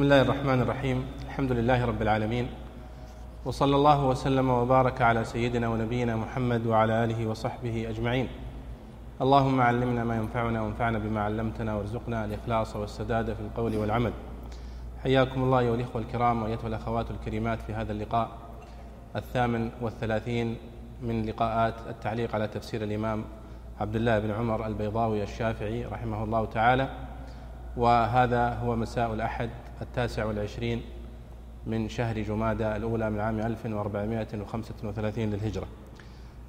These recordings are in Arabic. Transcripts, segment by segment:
بسم الله الرحمن الرحيم الحمد لله رب العالمين وصلى الله وسلم وبارك على سيدنا ونبينا محمد وعلى اله وصحبه اجمعين اللهم علمنا ما ينفعنا وانفعنا بما علمتنا وارزقنا الاخلاص والسداد في القول والعمل حياكم الله ايها الاخوه الكرام وايتها الاخوات الكريمات في هذا اللقاء الثامن والثلاثين من لقاءات التعليق على تفسير الامام عبد الله بن عمر البيضاوي الشافعي رحمه الله تعالى وهذا هو مساء الأحد التاسع والعشرين من شهر جمادى الأولى من عام 1435 للهجرة.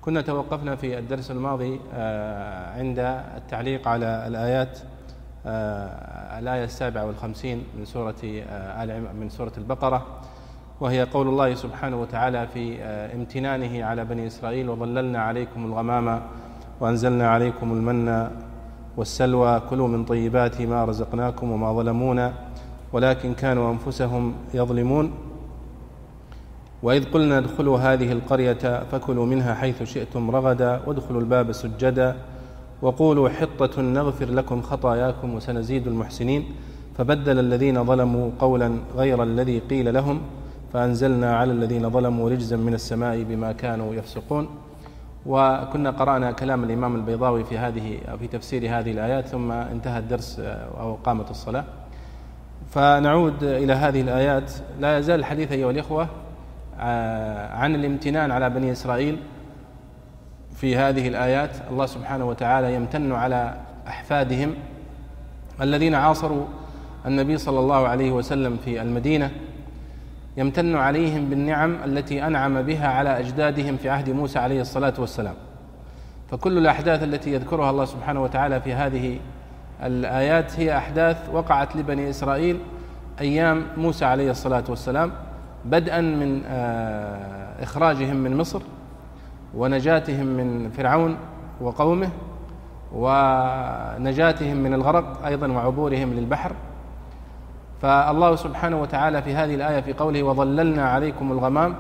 كنا توقفنا في الدرس الماضي آه، عند التعليق على الآيات آه، الآية السابعة والخمسين من سورة آه، آل من سورة البقرة وهي قول الله سبحانه وتعالى في امتنانه على بني إسرائيل وظللنا عليكم الغمام وأنزلنا عليكم المن والسلوى كلوا من طيبات ما رزقناكم وما ظلمونا ولكن كانوا أنفسهم يظلمون. وإذ قلنا ادخلوا هذه القرية فكلوا منها حيث شئتم رغدا وادخلوا الباب سجدا وقولوا حطة نغفر لكم خطاياكم وسنزيد المحسنين. فبدل الذين ظلموا قولا غير الذي قيل لهم فأنزلنا على الذين ظلموا رجزا من السماء بما كانوا يفسقون. وكنا قرأنا كلام الإمام البيضاوي في هذه في تفسير هذه الآيات ثم انتهى الدرس أو قامت الصلاة. فنعود إلى هذه الآيات. لا يزال الحديث أيها الإخوة آه، عن الامتنان على بني إسرائيل في هذه الآيات. الله سبحانه وتعالى يمتن على أحفادهم الذين عاصروا النبي صلى الله عليه وسلم في المدينة. يمتن عليهم بالنعم التي أنعم بها على أجدادهم في عهد موسى عليه الصلاة والسلام. فكل الأحداث التي يذكرها الله سبحانه وتعالى في هذه الآيات هي أحداث وقعت لبني إسرائيل أيام موسى عليه الصلاة والسلام بدءا من آه، إخراجهم من مصر ونجاتهم من فرعون وقومه ونجاتهم من الغرق أيضا وعبورهم للبحر. فالله سبحانه وتعالى في هذه الآية في قوله وظللنا عليكم الغمام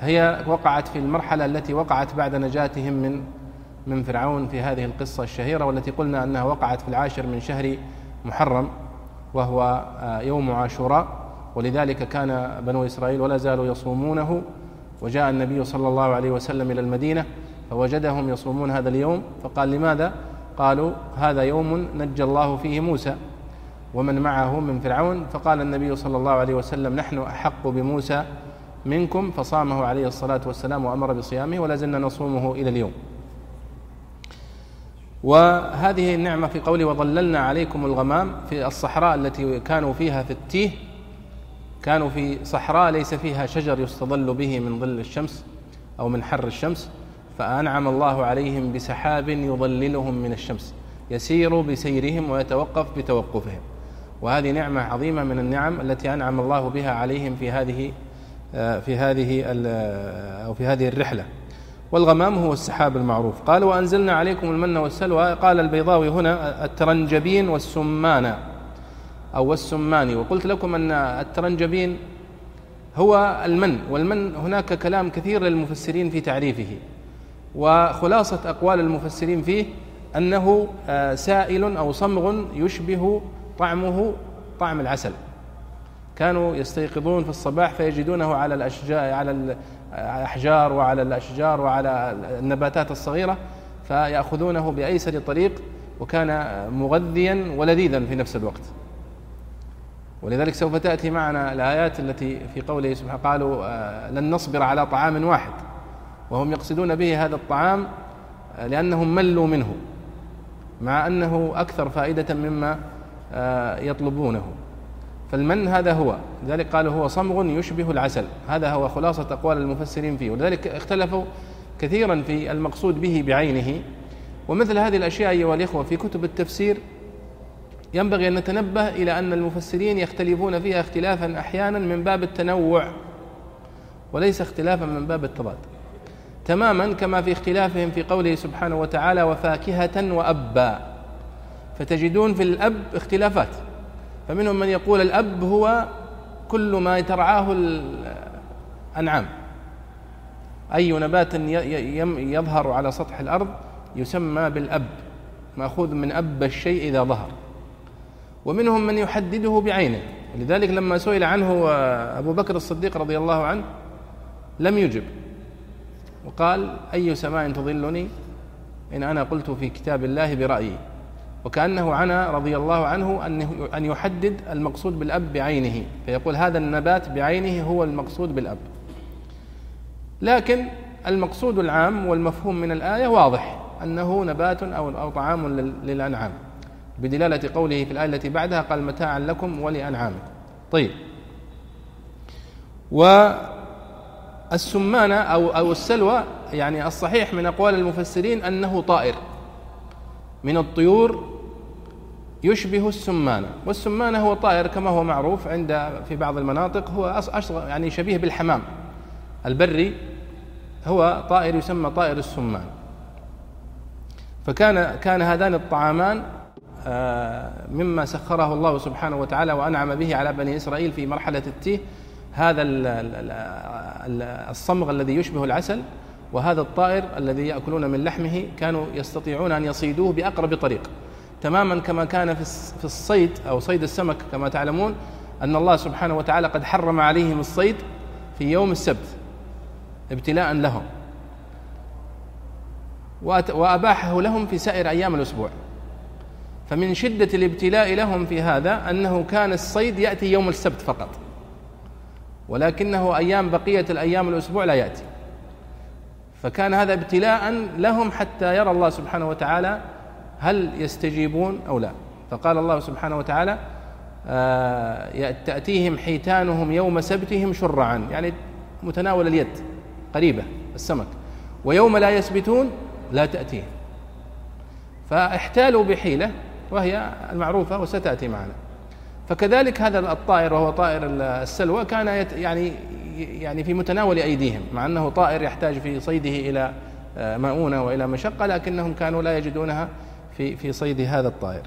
هي وقعت في المرحلة التي وقعت بعد نجاتهم من من فرعون في هذه القصة الشهيرة والتي قلنا أنها وقعت في العاشر من شهر محرم وهو آه، يوم عاشوراء. ولذلك كان بنو إسرائيل ولا زالوا يصومونه. وجاء النبي صلى الله عليه وسلم إلى المدينة فوجدهم يصومون هذا اليوم. فقال لماذا؟ قالوا هذا يوم نجى الله فيه موسى ومن معه من فرعون. فقال النبي صلى الله عليه وسلم نحن أحق بموسى منكم. فصامه عليه الصلاة والسلام وأمر بصيامه ولا زلنا نصومه إلى اليوم. وهذه النعمة في قوله وظللنا عليكم الغمام في الصحراء التي كانوا فيها في التيه كانوا في صحراء ليس فيها شجر يستظل به من ظل الشمس أو من حر الشمس فأنعم الله عليهم بسحاب يظللهم من الشمس يسير بسيرهم ويتوقف بتوقفهم. وهذه نعمة عظيمة من النعم التي أنعم الله بها عليهم في هذه آه، في هذه آه، أو في هذه الرحلة. والغمام هو السحاب المعروف. قال وأنزلنا عليكم المن والسلوى. قال البيضاوي هنا الترنجبين والسمان. أو والسمان. وقلت لكم أن الترنجبين هو المن والمن هناك كلام كثير للمفسرين في تعريفه. وخلاصة أقوال المفسرين فيه أنه آه، سائل أو صمغ يشبه طعمه طعم العسل. كانوا يستيقظون في الصباح فيجدونه على الأشجار على الأحجار وعلى الأشجار وعلى النباتات الصغيرة فيأخذونه بأيسر طريق وكان مغذيا ولذيذا في نفس الوقت. ولذلك سوف تأتي معنا الآيات التي في قوله سبحانه قالوا آه، لن نصبر على طعام واحد. وهم يقصدون به هذا الطعام آه، لأنهم ملوا منه مع أنه أكثر فائدة مما آه، يطلبونه. فالمن هذا هو. لذلك قالوا هو صمغ يشبه العسل. هذا هو خلاصة أقوال المفسرين فيه. ولذلك اختلفوا كثيرا في المقصود به بعينه. ومثل هذه الأشياء أيها الإخوة في كتب التفسير ينبغي أن نتنبه إلى أن المفسرين يختلفون فيها اختلافا أحيانا من باب التنوع وليس اختلافا من باب التضاد. تماما كما في اختلافهم في قوله سبحانه وتعالى وفاكهة وأبا. فتجدون في الأب اختلافات. فمنهم من يقول الأب هو كل ما ترعاه الأنعام. أي نبات يظهر على سطح الأرض يسمى بالأب. مأخوذ من أب الشيء إذا ظهر. ومنهم من يحدده بعينه. لذلك لما سئل عنه أبو بكر الصديق رضي الله عنه لم يجب. وقال أي سماء تظلني؟ إن أنا قلت في كتاب الله برأيي. وكأنه عنى رضي الله عنه أن يحدد المقصود بالأب بعينه. فيقول هذا النبات بعينه هو المقصود بالأب. لكن المقصود العام والمفهوم من الآية واضح أنه نبات أو أو طعام للأنعام. بدلالة قوله في الآية التي بعدها قال متاعا لكم ولأنعامكم. طيب. والسمانة أو أو السلوى يعني الصحيح من أقوال المفسرين أنه طائر. من الطيور يشبه السمانة والسمانة هو طائر كما هو معروف عند في بعض المناطق هو أصغر يعني شبيه بالحمام. البري هو طائر يسمى طائر السمان. فكان كان هذان الطعامان آه، مما سخره الله سبحانه وتعالى وأنعم به على بني إسرائيل في مرحلة التيه هذا الصمغ الذي يشبه العسل وهذا الطائر الذي يأكلون من لحمه كانوا يستطيعون أن يصيدوه بأقرب طريق. تماما كما كان في الصيد أو صيد السمك كما تعلمون أن الله سبحانه وتعالى قد حرم عليهم الصيد في يوم السبت ابتلاء لهم. وأباحه لهم في سائر أيام الأسبوع. فمن شدة الابتلاء لهم في هذا أنه كان الصيد يأتي يوم السبت فقط. ولكنه أيام بقية الأيام الأسبوع لا يأتي. فكان هذا ابتلاء لهم حتى يرى الله سبحانه وتعالى هل يستجيبون أو لا. فقال الله سبحانه وتعالى آه، تأتيهم حيتانهم يوم سبتهم شرعا يعني متناول اليد قريبة السمك. ويوم لا يسبتون لا تأتيهم. فاحتالوا بحيلة وهي المعروفة وستأتي معنا. فكذلك هذا الطائر وهو طائر السلوى كان يعني يعني في متناول أيديهم مع أنه طائر يحتاج في صيده إلى آه، مؤونة وإلى مشقة لكنهم كانوا لا يجدونها في في صيد هذا الطائر.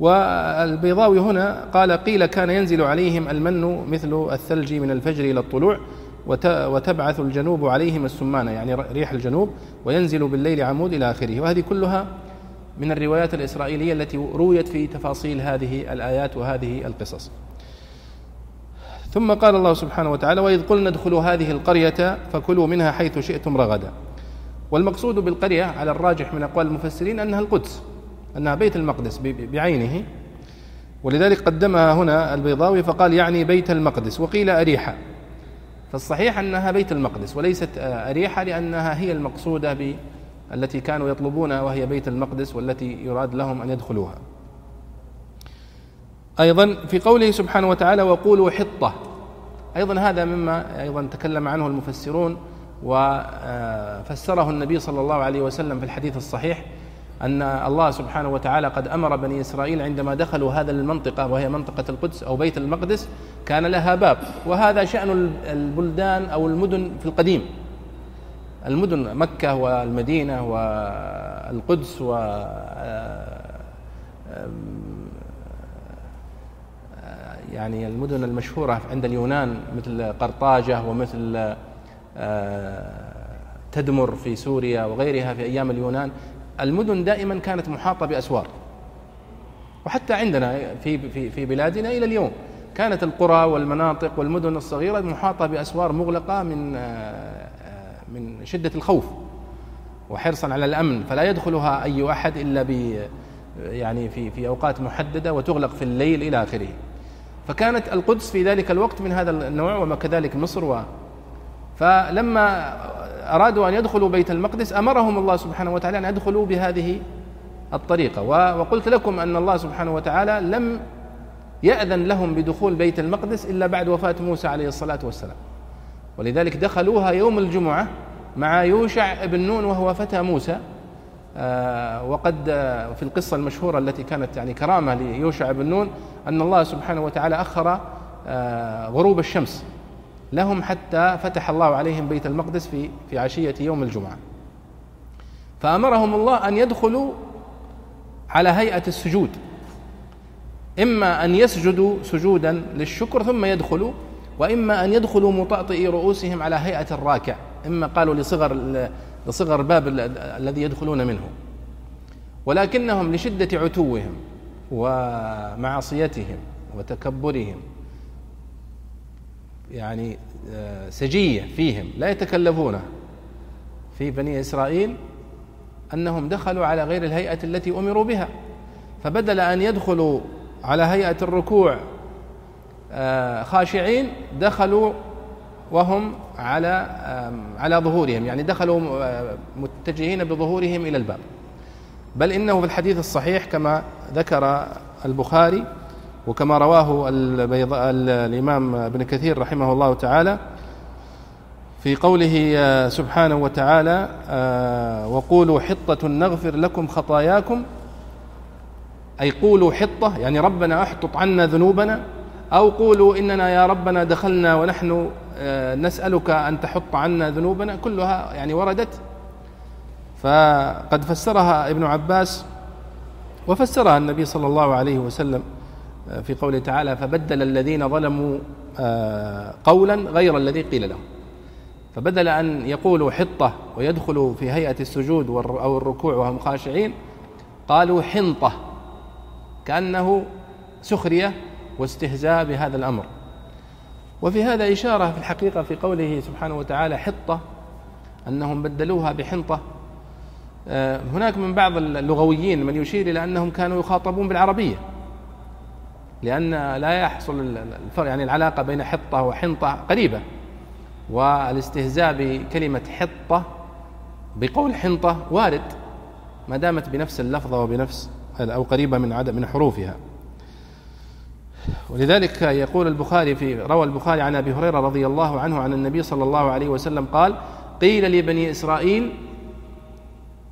والبيضاوي هنا قال قيل كان ينزل عليهم المن مثل الثلج من الفجر إلى الطلوع وتبعث الجنوب عليهم السمانة يعني ريح الجنوب وينزل بالليل عمود إلى آخره. وهذه كلها من الروايات الإسرائيلية التي رويت في تفاصيل هذه الآيات وهذه القصص. ثم قال الله سبحانه وتعالى وإذ قلنا ادخلوا هذه القرية فكلوا منها حيث شئتم رغدا. والمقصود بالقرية على الراجح من أقوال المفسرين أنها القدس أنها بيت المقدس بعينه. ولذلك قدمها هنا البيضاوي فقال يعني بيت المقدس. وقيل أريحة. فالصحيح أنها بيت المقدس وليست أريحة لأنها هي المقصودة التي كانوا يطلبونها وهي بيت المقدس والتي يراد لهم أن يدخلوها. أيضا في قوله سبحانه وتعالى وقولوا حطة. أيضا هذا مما أيضا تكلم عنه المفسرون وفسره النبي صلى الله عليه وسلم في الحديث الصحيح أن الله سبحانه وتعالى قد أمر بني إسرائيل عندما دخلوا هذا المنطقة وهي منطقة القدس أو بيت المقدس كان لها باب. وهذا شأن البلدان أو المدن في القديم. المدن مكة والمدينة والقدس و يعني المدن المشهورة عند اليونان مثل قرطاجة ومثل تدمر في سوريا وغيرها في أيام اليونان المدن دائما كانت محاطة بأسوار. وحتى عندنا في في في بلادنا إلى اليوم كانت القرى والمناطق والمدن الصغيرة محاطة بأسوار مغلقة من من شدة الخوف وحرصا على الأمن. فلا يدخلها أي أحد إلا ب يعني في في أوقات محددة وتغلق في الليل إلى آخره. فكانت القدس في ذلك الوقت من هذا النوع وكذلك مصر و فلما أرادوا أن يدخلوا بيت المقدس أمرهم الله سبحانه وتعالى أن يدخلوا بهذه الطريقة. وقلت لكم أن الله سبحانه وتعالى لم يأذن لهم بدخول بيت المقدس إلا بعد وفاة موسى عليه الصلاة والسلام. ولذلك دخلوها يوم الجمعة مع يوشع بن نون وهو فتى موسى. وقد آه، في القصة المشهورة التي كانت يعني كرامة ليوشع بن نون أن الله سبحانه وتعالى أخر آه، غروب الشمس. لهم حتى فتح الله عليهم بيت المقدس في في عشية يوم الجمعة. فأمرهم الله أن يدخلوا على هيئة السجود. إما أن يسجدوا سجودا للشكر ثم يدخلوا وإما أن يدخلوا مطأطئي رؤوسهم على هيئة الراكع. إما قالوا لصغر لصغر الباب الذي يدخلون منه. ولكنهم لشدة عتوهم ومعصيتهم وتكبرهم يعني آه، سجية فيهم لا يتكلفون. في بني إسرائيل أنهم دخلوا على غير الهيئة التي أمروا بها فبدل أن يدخلوا على هيئة الركوع آه، خاشعين دخلوا وهم على على ظهورهم يعني دخلوا متجهين بظهورهم إلى الباب. بل إنه في الحديث الصحيح كما ذكر البخاري وكما رواه الإمام ابن كثير رحمه الله تعالى في قوله آه، سبحانه وتعالى آه، وقولوا حطة نغفر لكم خطاياكم أي قولوا حطة يعني ربنا أحطط عنا ذنوبنا أو قولوا إننا يا ربنا دخلنا ونحن نسألك أن تحط عنا ذنوبنا كلها يعني وردت. فقد فسرها ابن عباس وفسرها النبي صلى الله عليه وسلم في قوله تعالى فبدل الذين ظلموا قولا غير الذي قيل لهم. فبدل أن يقولوا حطة ويدخلوا في هيئة السجود أو الركوع وهم خاشعين قالوا حنطة كأنه سخرية واستهزاء بهذا الأمر. وفي هذا إشارة في الحقيقة في قوله سبحانه وتعالى حطة أنهم بدلوها بحنطة. آه، هناك من بعض اللغويين من يشير إلى أنهم كانوا يخاطبون بالعربية لأن لا يحصل الفرق يعني العلاقة بين حطة وحنطة قريبة. والاستهزاء بكلمة حطة بقول حنطة وارد ما دامت بنفس اللفظة وبنفس أو قريبة من عدد من حروفها. ولذلك يقول البخاري في روى البخاري عن أبي هريرة رضي الله عنه عن النبي صلى الله عليه وسلم قال قيل لبني إسرائيل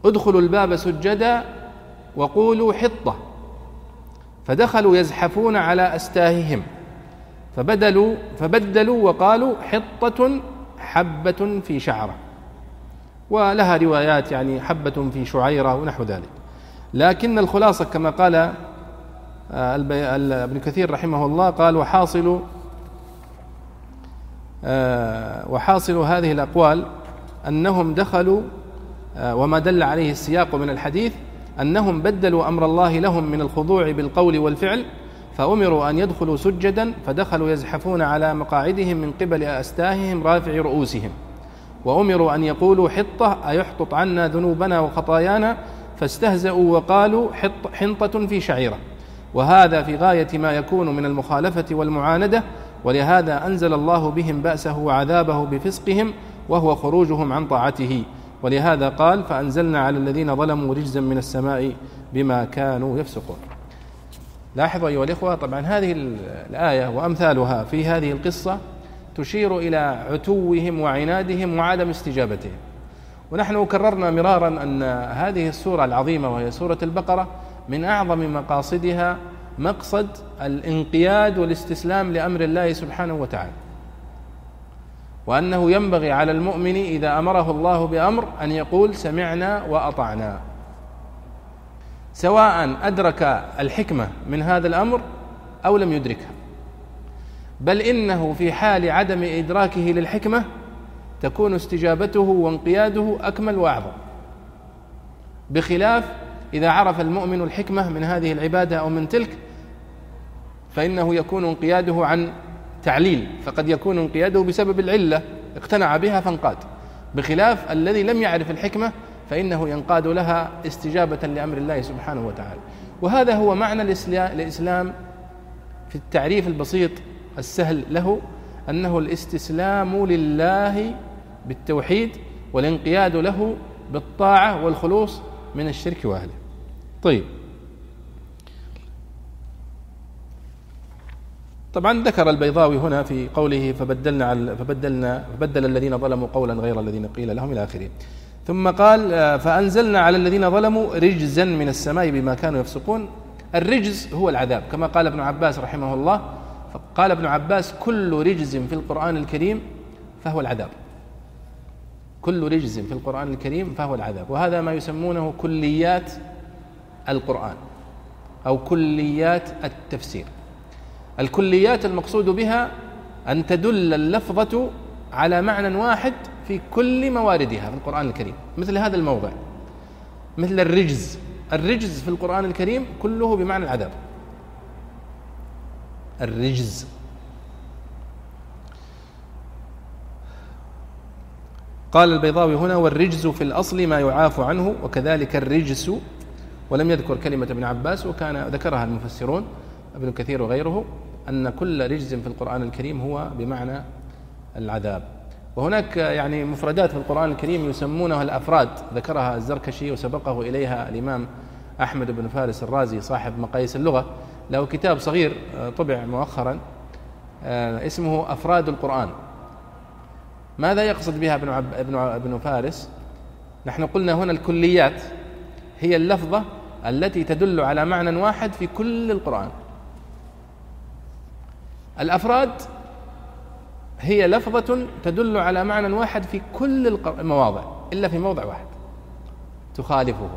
ادخلوا الباب سجدا وقولوا حطة. فدخلوا يزحفون على أستاههم. فبدلوا فبدلوا وقالوا حطة حبة في شعرة. ولها روايات يعني حبة في شعيرة ونحو ذلك. لكن الخلاصة كما قال ابن كثير رحمه الله قال وحاصل آه، وحاصل هذه الأقوال أنهم دخلوا آه، وما دل عليه السياق من الحديث أنهم بدلوا أمر الله لهم من الخضوع بالقول والفعل فأمروا أن يدخلوا سجدا فدخلوا يزحفون على مقاعدهم من قبل أستاههم رافع رؤوسهم. وأمروا أن يقولوا حطة أيحطط عنا ذنوبنا وخطايانا؟ فاستهزأوا وقالوا حط حنطة في شعيرة. وهذا في غاية ما يكون من المخالفة والمعاندة ولهذا أنزل الله بهم بأسه وعذابه بفسقهم وهو خروجهم عن طاعته. ولهذا قال فأنزلنا على الذين ظلموا رجزا من السماء بما كانوا يفسقون. لاحظوا أيها الإخوة طبعا هذه الآية وأمثالها في هذه القصة تشير إلى عتوهم وعنادهم وعدم استجابتهم. ونحن كررنا مرارا أن هذه السورة العظيمة وهي سورة البقرة من أعظم مقاصدها مقصد الانقياد والاستسلام لأمر الله سبحانه وتعالى. وأنه ينبغي على المؤمن إذا أمره الله بأمر أن يقول سمعنا وأطعنا. سواء أدرك الحكمة من هذا الأمر أو لم يدركها. بل إنه في حال عدم إدراكه للحكمة تكون استجابته وانقياده أكمل وأعظم. بخلاف إذا عرف المؤمن الحكمة من هذه العبادة أو من تلك فإنه يكون انقياده عن تعليل فقد يكون انقياده بسبب العلة اقتنع بها فانقاد. بخلاف الذي لم يعرف الحكمة فإنه ينقاد لها استجابة لأمر الله سبحانه وتعالى. وهذا هو معنى الإسلام في التعريف البسيط السهل له أنه الاستسلام لله بالتوحيد والانقياد له بالطاعة والخلوص من الشرك وأهله. طيب. طبعا ذكر البيضاوي هنا في قوله فبدلنا فبدلنا فبدل الذين ظلموا قولا غير الذين قيل لهم إلى آخره. ثم قال آه، فأنزلنا على الذين ظلموا رجزا من السماء بما كانوا يفسقون. الرجز هو العذاب كما قال ابن عباس رحمه الله. قال ابن عباس كل رجز في القرآن الكريم فهو العذاب. كل رجز في القرآن الكريم فهو العذاب. وهذا ما يسمونه كليات القرآن أو كليات التفسير. الكليات المقصود بها أن تدل اللفظة على معنى واحد في كل مواردها في القرآن الكريم مثل هذا الموضع مثل الرجز. الرجز في القرآن الكريم كله بمعنى العذاب الرجز. قال البيضاوي هنا والرجز في الأصل ما يعاف عنه وكذلك الرجس ولم يذكر كلمة ابن عباس وكان ذكرها المفسرون ابن كثير وغيره أن كل رجز في القرآن الكريم هو بمعنى العذاب. وهناك يعني مفردات في القرآن الكريم يسمونها الأفراد. ذكرها الزركشي وسبقه إليها الإمام أحمد بن فارس الرازي صاحب مقاييس اللغة. له كتاب صغير آه، طبع مؤخرا آه، اسمه أفراد القرآن. ماذا يقصد بها ابن عب ابن ابن فارس؟ نحن قلنا هنا الكليات هي اللفظة التي تدل على معنى واحد في كل القرآن. الأفراد هي لفظة تدل على معنى واحد في كل المواضع إلا في موضع واحد تخالفه.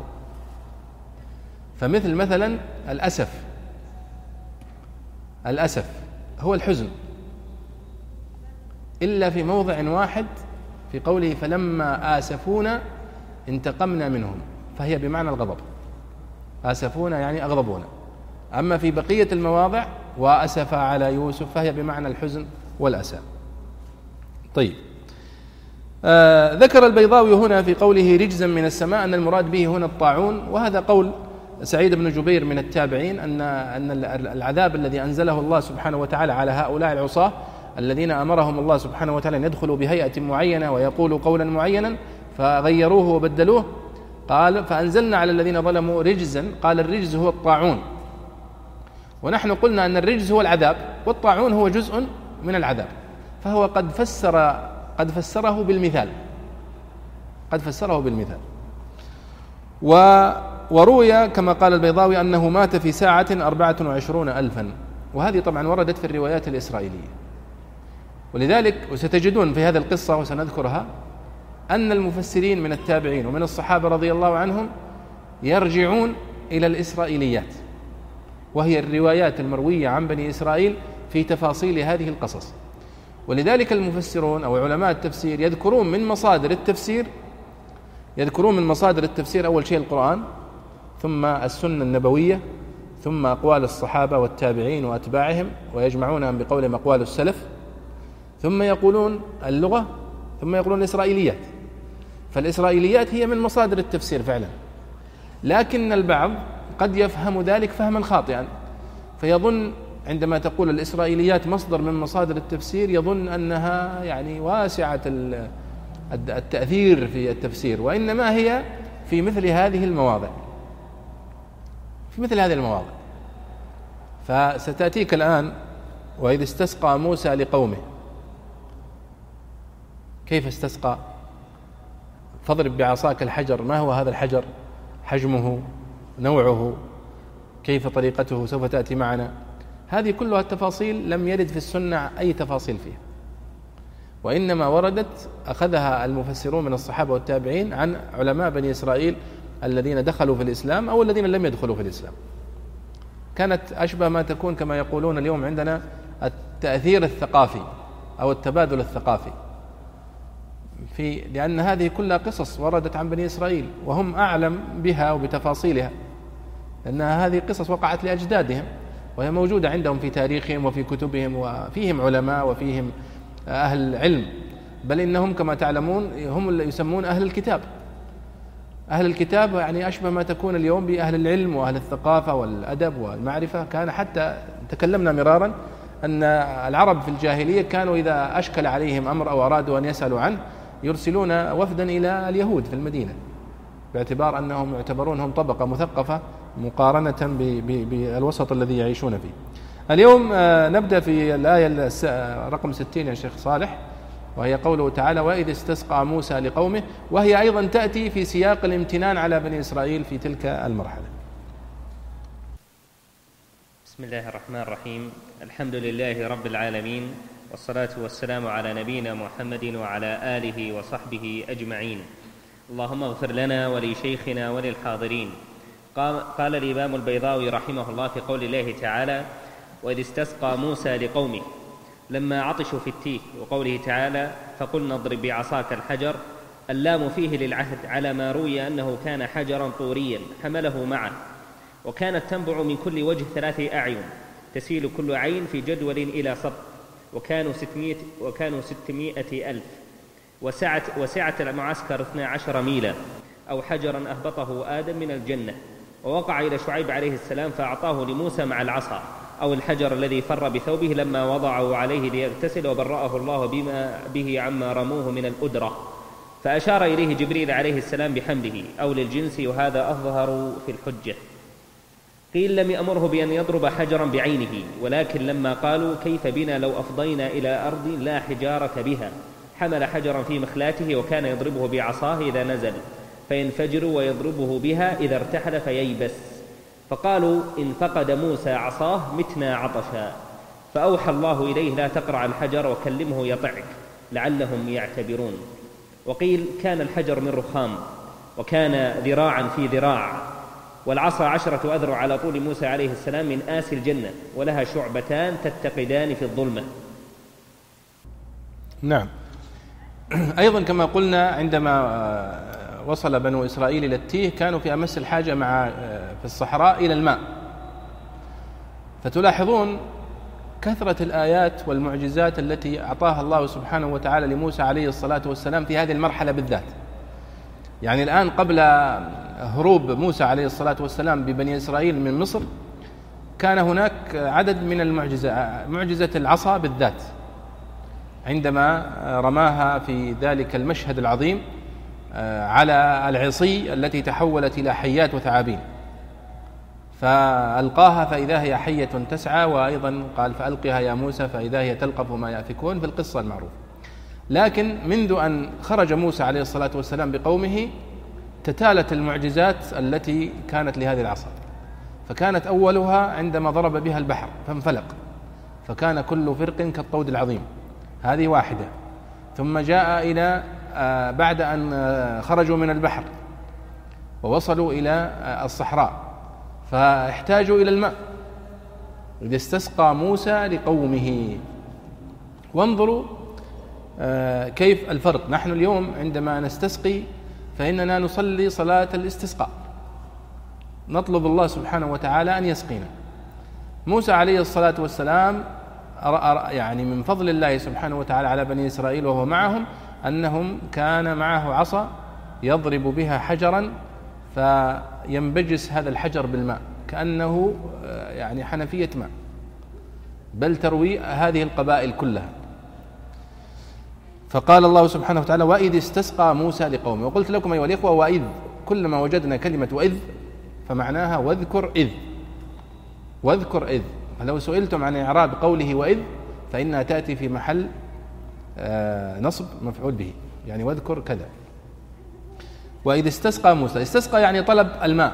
فمثل مثلا الأسف. الأسف هو الحزن. إلا في موضع واحد في قوله فلما آسفونا انتقمنا منهم فهي بمعنى الغضب. آسفونا يعني أغضبونا. أما في بقية المواضع وأسف على يوسف فهي بمعنى الحزن والأسى. طيب. آه ذكر البيضاوي هنا في قوله رجزا من السماء أن المراد به هنا الطاعون وهذا قول سعيد بن جبير من التابعين أن أن العذاب الذي أنزله الله سبحانه وتعالى على هؤلاء العصاة الذين أمرهم الله سبحانه وتعالى أن يدخلوا بهيئة معينة ويقولوا قولا معينا فغيروه وبدلوه قال فأنزلنا على الذين ظلموا رجزا. قال الرجز هو الطاعون. ونحن قلنا أن الرجز هو العذاب والطاعون هو جزء من العذاب. فهو قد فسر قد فسره بالمثال. قد فسره بالمثال. و وروي كما قال البيضاوي أنه مات في ساعة أربعة وعشرون ألفا. وهذه طبعا وردت في الروايات الإسرائيلية. ولذلك وستجدون في هذه القصة وسنذكرها أن المفسرين من التابعين ومن الصحابة رضي الله عنهم يرجعون إلى الإسرائيليات. وهي الروايات المروية عن بني إسرائيل في تفاصيل هذه القصص. ولذلك المفسرون أو علماء التفسير يذكرون من مصادر التفسير يذكرون من مصادر التفسير أول شيء القرآن ثم السنة النبوية ثم أقوال الصحابة والتابعين وأتباعهم ويجمعونها بقولهم أقوال السلف ثم يقولون اللغة ثم يقولون الإسرائيليات. فالإسرائيليات هي من مصادر التفسير فعلا. لكن البعض قد يفهم ذلك فهما خاطئا. فيظن عندما تقول الإسرائيليات مصدر من مصادر التفسير يظن أنها يعني واسعة التأثير في التفسير وإنما هي في مثل هذه المواضع. في مثل هذه المواضع. فستأتيك الآن وإذ استسقى موسى لقومه. كيف استسقى؟ فاضرب بعصاك الحجر ما هو هذا الحجر؟ حجمه نوعه كيف طريقته سوف تأتي معنا. هذه كلها التفاصيل لم يرد في السنة أي تفاصيل فيها. وإنما وردت أخذها المفسرون من الصحابة والتابعين عن علماء بني إسرائيل الذين دخلوا في الإسلام أو الذين لم يدخلوا في الإسلام. كانت أشبه ما تكون كما يقولون اليوم عندنا التأثير الثقافي أو التبادل الثقافي. في لأن هذه كلها قصص وردت عن بني إسرائيل وهم أعلم بها وبتفاصيلها لأنها هذه قصص وقعت لأجدادهم وهي موجودة عندهم في تاريخهم وفي كتبهم وفيهم علماء وفيهم أهل علم بل إنهم كما تعلمون هم اللي يسمون أهل الكتاب. أهل الكتاب يعني أشبه ما تكون اليوم بأهل العلم وأهل الثقافة والأدب والمعرفة. كان حتى تكلمنا مرارا أن العرب في الجاهلية كانوا إذا أشكل عليهم أمر أو أرادوا أن يسألوا عنه يرسلون وفدا إلى اليهود في المدينة باعتبار أنهم يعتبرون هم طبقة مثقفة مقارنة بالوسط الذي يعيشون فيه. اليوم آه، نبدأ في الآية رقم 60 يا شيخ صالح وهي قوله تعالى وإذ استسقى موسى لقومه وهي أيضا تأتي في سياق الامتنان على بني إسرائيل في تلك المرحلة. بسم الله الرحمن الرحيم. الحمد لله رب العالمين والصلاة والسلام على نبينا محمد وعلى آله وصحبه أجمعين. اللهم اغفر لنا ولشيخنا وللحاضرين. قال الإمام البيضاوي رحمه الله في قول الله تعالى وإذ استسقى موسى لقومه لما عطشوا في التيه. وقوله تعالى فقلنا اضرب بعصاك الحجر اللام فيه للعهد على ما روي أنه كان حجرا طوريا حمله معه. وكانت تنبع من كل وجه ثلاث أعين تسيل كل عين في جدول إلى صب وكانوا ستمائة, وكانوا ستمائة ألف. وسعت, وسعة المعسكر اثنا عشر ميلا. أو حجرا أهبطه آدم من الجنة. ووقع إلى شعيب عليه السلام فأعطاه لموسى مع العصا. أو الحجر الذي فر بثوبه لما وضعه عليه ليغتسل وبرأه الله بما به عما رموه من الأدرة. فأشار إليه جبريل عليه السلام بحمله أو للجنس وهذا أظهر في الحجة. قيل لم يأمره بأن يضرب حجرا بعينه ولكن لما قالوا كيف بنا لو أفضينا إلى أرض لا حجارة بها؟ حمل حجرا في مخلاته وكان يضربه بعصاه إذا نزل فينفجر ويضربه بها إذا ارتحل فييبس. فقالوا إن فقد موسى عصاه متنا عطشا. فأوحى الله إليه لا تقرع الحجر وكلمه يطعك لعلهم يعتبرون. وقيل كان الحجر من رخام وكان ذراعا في ذراع. والعصا عشرة أذرع على طول موسى عليه السلام من آس الجنة ولها شعبتان تتقدان في الظلمة. نعم. أيضا كما قلنا عندما آه، وصل بنو إسرائيل إلى التيه كانوا في أمس الحاجة مع آه، في الصحراء إلى الماء. فتلاحظون كثرة الآيات والمعجزات التي أعطاها الله سبحانه وتعالى لموسى عليه الصلاة والسلام في هذه المرحلة بالذات. يعني الآن قبل هروب موسى عليه الصلاة والسلام ببني إسرائيل من مصر كان هناك عدد من المعجزة معجزة العصا بالذات. عندما رماها في ذلك المشهد العظيم آه، على العصي التي تحولت إلى حيات وثعابين. فألقاها فإذا هي حية تسعى وأيضا قال فألقها يا موسى فإذا هي تلقف ما يأفكون في القصة المعروفة. لكن منذ أن خرج موسى عليه الصلاة والسلام بقومه تتالت المعجزات التي كانت لهذه العصا. فكانت أولها عندما ضرب بها البحر فانفلق. فكان كل فرق كالطود العظيم. هذه واحدة. ثم جاء إلى آه، بعد أن آه، خرجوا من البحر. ووصلوا إلى آه، الصحراء. فاحتاجوا إلى الماء. إذ استسقى موسى لقومه. وانظروا كيف الفرق؟ نحن اليوم عندما نستسقي فإننا نصلي صلاة الاستسقاء. نطلب الله سبحانه وتعالى أن يسقينا. موسى عليه الصلاة والسلام يعني من فضل الله سبحانه وتعالى على بني إسرائيل وهو معهم أنهم كان معه عصا يضرب بها حجرا فينبجس هذا الحجر بالماء كأنه آه، يعني حنفية ماء. بل تروي هذه القبائل كلها. فقال الله سبحانه وتعالى وإذ استسقى موسى لقومه وقلت لكم أيها الإخوة وإذ كلما وجدنا كلمة وإذ فمعناها واذكر إذ واذكر إذ فلو سئلتم عن إعراب قوله وإذ فإنها تأتي في محل آه، نصب مفعول به يعني واذكر كذا وإذ استسقى موسى استسقى يعني طلب الماء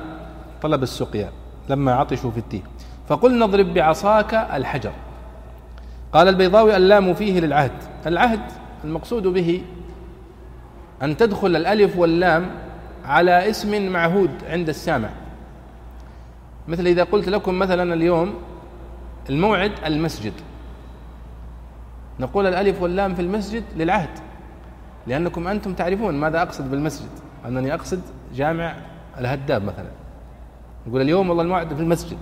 طلب السقيا لما عطشوا في التيه. فقل نضرب بعصاك الحجر. قال البيضاوي اللام فيه للعهد العهد المقصود به أن تدخل الألف واللام على اسم معهود عند السامع. مثل إذا قلت لكم مثلا اليوم الموعد المسجد. نقول الألف واللام في المسجد للعهد لأنكم أنتم تعرفون ماذا أقصد بالمسجد. أنني أقصد جامع الهداب مثلا. يقول اليوم والله الموعد في المسجد.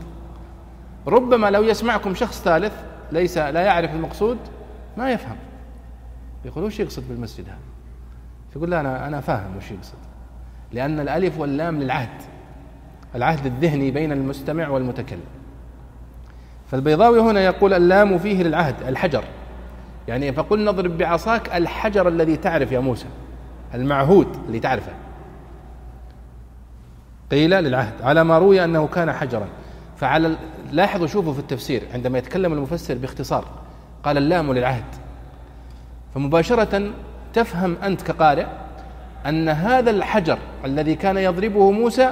ربما لو يسمعكم شخص ثالث ليس لا يعرف المقصود ما يفهم. يقول وش يقصد بالمسجد هذا؟ يقول لا أنا أنا فاهم وش يقصد. لأن الألف واللام للعهد العهد الذهني بين المستمع والمتكلم. فالبيضاوي هنا يقول اللام فيه للعهد الحجر. يعني فقل نضرب بعصاك الحجر الذي تعرف يا موسى المعهود اللي تعرفه. قيل للعهد على ما روي أنه كان حجرا. فعلى لاحظوا شوفوا في التفسير عندما يتكلم المفسر باختصار قال اللام للعهد. فمباشرة تفهم أنت كقارئ أن هذا الحجر الذي كان يضربه موسى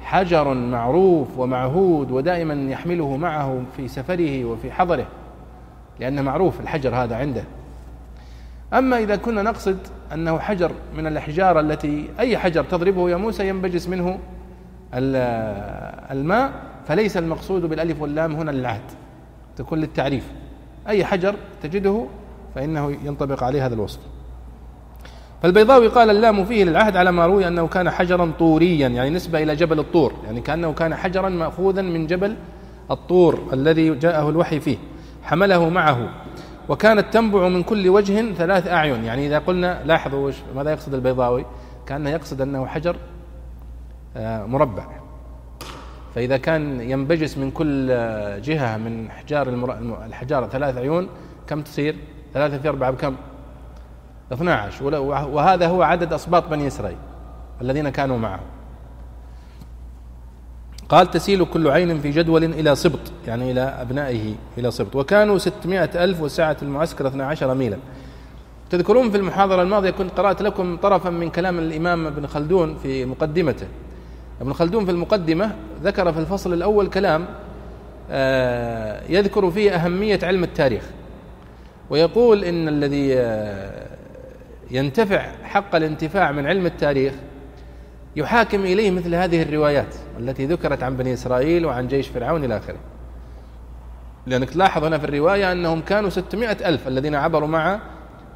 حجر معروف ومعهود ودائما يحمله معه في سفره وفي حضره لأنه معروف الحجر هذا عنده. أما إذا كنا نقصد أنه حجر من الأحجار التي أي حجر تضربه يا موسى ينبجس منه الماء فليس المقصود بالألف واللام هنا للعهد. تكون للتعريف. أي حجر تجده فإنه ينطبق عليه هذا الوصف. فالبيضاوي قال اللام فيه للعهد على ما روي أنه كان حجرا طوريا يعني نسبة إلى جبل الطور يعني كأنه كان حجرا مأخوذا من جبل الطور الذي جاءه الوحي فيه حمله معه. وكانت تنبع من كل وجه ثلاث أعين يعني إذا قلنا لاحظوا ماذا يقصد البيضاوي؟ كأنه يقصد أنه حجر آه، مربع. فإذا كان ينبجس من كل جهة من أحجار الحجارة ثلاث عيون كم تصير؟ ثلاثة في أربعة بكم؟ 12 وهذا هو عدد أصباط بني إسرائيل الذين كانوا معه. قال تسيل كل عين في جدول إلى سبط يعني إلى أبنائه إلى سبط وكانوا ستمائة ألف وسعة المعسكر 12 ميلا. تذكرون في المحاضرة الماضية كنت قرأت لكم طرفا من كلام الإمام ابن خلدون في مقدمته. ابن خلدون في المقدمة ذكر في الفصل الأول كلام آه، يذكر فيه أهمية علم التاريخ. ويقول إن الذي آه، ينتفع حق الانتفاع من علم التاريخ يحاكم إليه مثل هذه الروايات التي ذكرت عن بني إسرائيل وعن جيش فرعون إلى آخره. لأنك تلاحظ هنا في الرواية أنهم كانوا ستمائة ألف الذين عبروا مع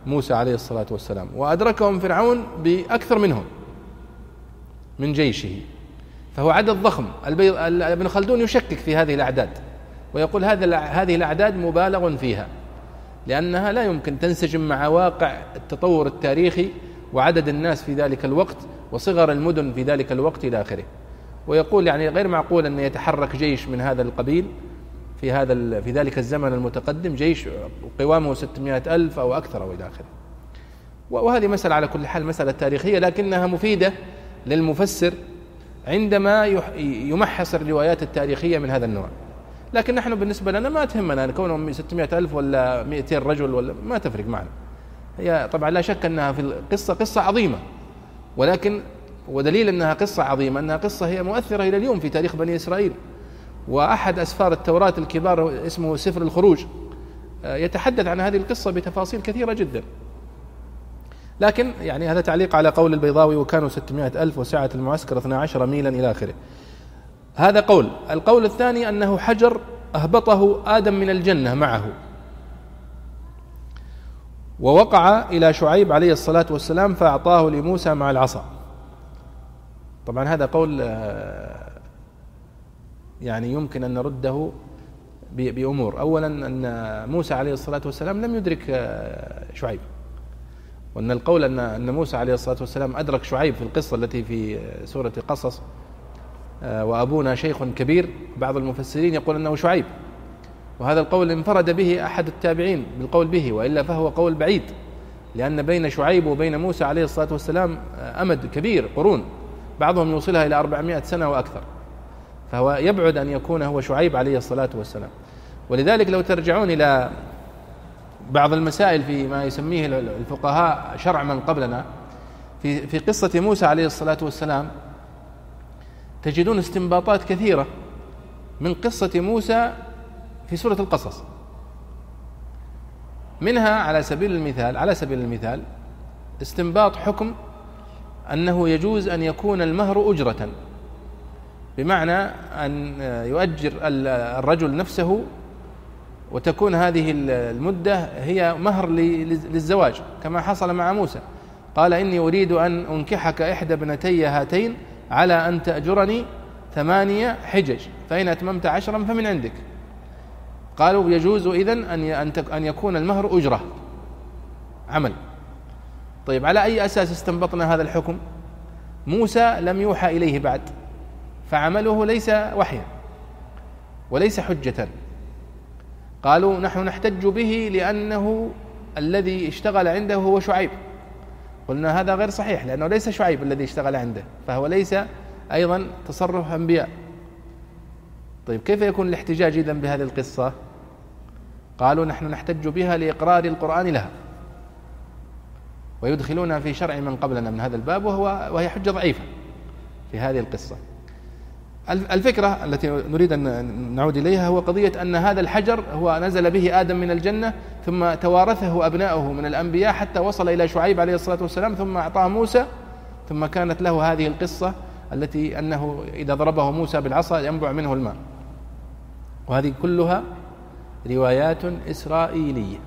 موسى عليه الصلاة والسلام وأدركهم فرعون بأكثر منهم من جيشه. فهو عدد ضخم. ابن خلدون يشكك في هذه الأعداد ويقول هذا هذه الأعداد مبالغ فيها. لأنها لا يمكن تنسجم مع واقع التطور التاريخي وعدد الناس في ذلك الوقت وصغر المدن في ذلك الوقت إلى آخره. ويقول يعني غير معقول أن يتحرك جيش من هذا القبيل في هذا في ذلك الزمن المتقدم جيش قوامه 600 ألف أو أكثر أو إلى آخره. وهذه مسألة على كل حال مسألة تاريخية لكنها مفيدة للمفسر عندما يمحص الروايات التاريخية من هذا النوع. لكن نحن بالنسبة لنا ما تهمنا كونهم 600 ألف ولا 200 رجل ولا ما تفرق معنا. هي طبعا لا شك أنها في القصة قصة عظيمة. ولكن ودليل أنها قصة عظيمة أنها قصة هي مؤثرة إلى اليوم في تاريخ بني إسرائيل. وأحد أسفار التوراة الكبار اسمه سفر الخروج آه، يتحدث عن هذه القصة بتفاصيل كثيرة جدا. لكن يعني هذا تعليق على قول البيضاوي وكانوا 600 ألف وسعة المعسكر 12 ميلا إلى آخره. هذا قول. القول الثاني أنه حجر أهبطه آدم من الجنة معه. ووقع إلى شعيب عليه الصلاة والسلام فأعطاه لموسى مع العصا. طبعا هذا قول آه، يعني يمكن أن نرده بأمور. أولا أن موسى عليه الصلاة والسلام لم يدرك آه، شعيب. وأن القول أن موسى عليه الصلاة والسلام أدرك شعيب في القصة التي في سورة قصص آه، وأبونا شيخ كبير بعض المفسرين يقول أنه شعيب. وهذا القول انفرد به أحد التابعين بالقول به وإلا فهو قول بعيد لأن بين شعيب وبين موسى عليه الصلاة والسلام آه، أمد كبير قرون. بعضهم يوصلها إلى أربعمائة سنة وأكثر. فهو يبعد أن يكون هو شعيب عليه الصلاة والسلام. ولذلك لو ترجعون إلى بعض المسائل في ما يسميه الفقهاء شرع من قبلنا في في قصة موسى عليه الصلاة والسلام تجدون استنباطات كثيرة من قصة موسى في سورة القصص. منها على سبيل المثال على سبيل المثال استنباط حكم أنه يجوز أن يكون المهر أجرة بمعنى أن يؤجر الرجل نفسه وتكون هذه المدة هي مهر للزواج كما حصل مع موسى. قال إني أريد أن أنكحك إحدى ابنتي هاتين على أن تأجرني ثمانية حجج فإن أتممت عشرا فمن عندك. قالوا يجوز إذن أن أن يكون المهر أجرة عمل. طيب على أي أساس استنبطنا هذا الحكم؟ موسى لم يوحى إليه بعد فعمله ليس وحيا وليس حجة. قالوا نحن نحتج به لأنه الذي اشتغل عنده هو شعيب. قلنا هذا غير صحيح لأنه ليس شعيب الذي اشتغل عنده فهو ليس أيضا تصرف أنبياء. طيب كيف يكون الاحتجاج إذن بهذه القصة؟ قالوا نحن نحتج بها لإقرار القرآن لها. ويدخلونها في شرع من قبلنا من هذا الباب وهو وهي حجة ضعيفة في هذه القصة. الفكرة التي نريد أن نعود إليها هو قضية أن هذا الحجر هو نزل به آدم من الجنة ثم توارثه أبناؤه من الأنبياء حتى وصل إلى شعيب عليه الصلاة والسلام ثم أعطاه موسى ثم كانت له هذه القصة التي أنه إذا ضربه موسى بالعصا ينبع منه الماء. وهذه كلها روايات إسرائيلية.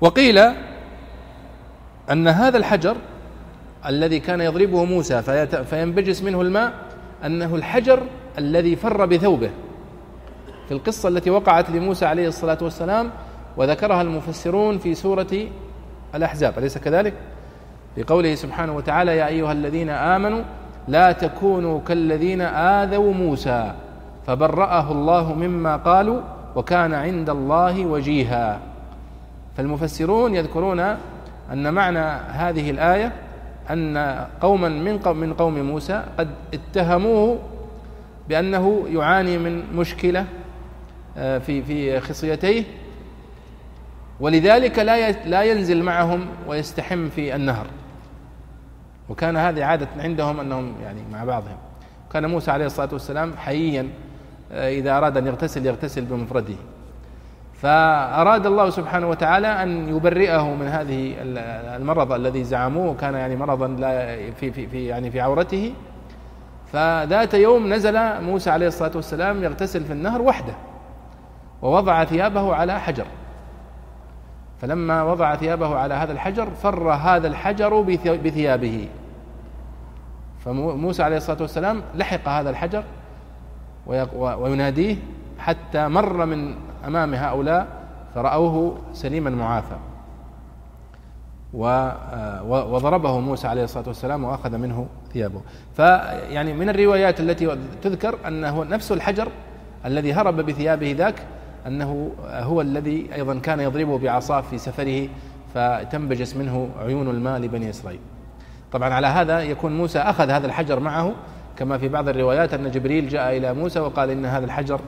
وقيل أن هذا الحجر الذي كان يضربه موسى فينبجس منه الماء أنه الحجر الذي فر بثوبه. في القصة التي وقعت لموسى عليه الصلاة والسلام وذكرها المفسرون في سورة الأحزاب. أليس كذلك؟ لقوله سبحانه وتعالى يا أيها الذين آمنوا لا تكونوا كالذين آذوا موسى فبرأه الله مما قالوا وكان عند الله وجيها. فالمفسرون يذكرون أن معنى هذه الآية أن قوما من قوم من قوم موسى قد اتهموه بأنه يعاني من مشكلة آه، في في خصيتيه ولذلك لا لا ينزل معهم ويستحم في النهر. وكان هذه عادة عندهم أنهم يعني مع بعضهم. كان موسى عليه الصلاة والسلام حييا آه، إذا أراد أن يغتسل يغتسل بمفرده. فأراد الله سبحانه وتعالى أن يبرئه من هذه المرض الذي زعموه كان يعني مرضا لا في في في يعني في عورته. فذات يوم نزل موسى عليه الصلاة والسلام يغتسل في النهر وحده ووضع ثيابه على حجر. فلما وضع ثيابه على هذا الحجر فر هذا الحجر بثيابه. فموسى عليه الصلاة والسلام لحق هذا الحجر ويناديه حتى مر من أمام هؤلاء فرأوه سليما معافى. وضربه موسى عليه الصلاة والسلام وأخذ منه ثيابه. فيعني من الروايات التي تذكر أنه نفس الحجر الذي هرب بثيابه ذاك أنه هو الذي أيضا كان يضربه بعصاه في سفره فتنبجس منه عيون الماء لبني إسرائيل. طبعا على هذا يكون موسى أخذ هذا الحجر معه كما في بعض الروايات أن جبريل جاء إلى موسى وقال إن هذا الحجر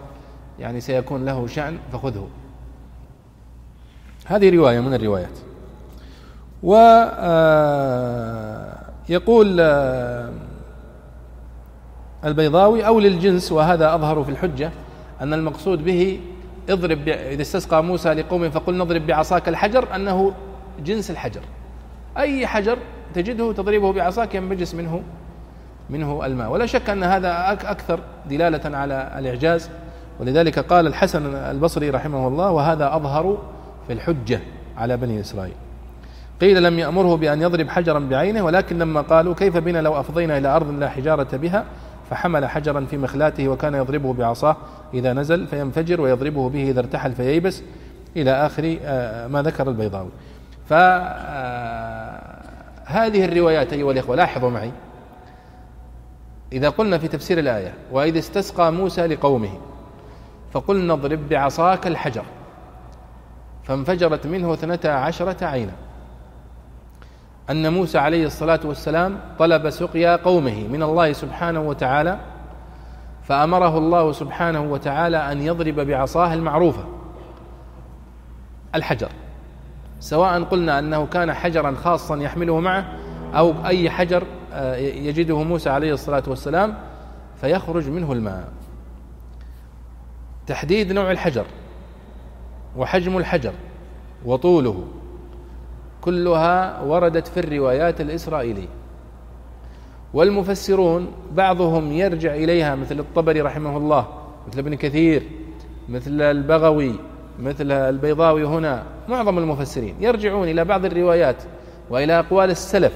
يعني سيكون له شأن فخذه. هذه رواية من الروايات. ويقول آه، آه، البيضاوي أو للجنس وهذا أظهر في الحجة أن المقصود به اضرب إذا استسقى موسى لقوم فقل نضرب بعصاك الحجر أنه جنس الحجر. أي حجر تجده تضربه بعصاك ينبجس منه منه الماء. ولا شك أن هذا أكثر دلالة على الإعجاز. ولذلك قال الحسن البصري رحمه الله وهذا أظهر في الحجة على بني إسرائيل. قيل لم يأمره بأن يضرب حجرا بعينه ولكن لما قالوا كيف بنا لو أفضينا إلى أرض لا حجارة بها؟ فحمل حجرا في مخلاته وكان يضربه بعصاه إذا نزل فينفجر ويضربه به إذا ارتحل فييبس إلى آخر آه، ما ذكر البيضاوي. فهذه آه، الروايات أيها الإخوة لاحظوا معي. إذا قلنا في تفسير الآية وإذا استسقى موسى لقومه فقلنا اضرب بعصاك الحجر. فانفجرت منه اثنتا عشرة عينا. أن موسى عليه الصلاة والسلام طلب سقيا قومه من الله سبحانه وتعالى فأمره الله سبحانه وتعالى أن يضرب بعصاه المعروفة الحجر. سواء قلنا أنه كان حجرا خاصا يحمله معه أو أي حجر آه، يجده موسى عليه الصلاة والسلام فيخرج منه الماء. تحديد نوع الحجر وحجم الحجر وطوله. كلها وردت في الروايات الإسرائيلية. والمفسرون بعضهم يرجع إليها مثل الطبري رحمه الله مثل ابن كثير مثل البغوي مثل البيضاوي هنا معظم المفسرين يرجعون إلى بعض الروايات وإلى أقوال السلف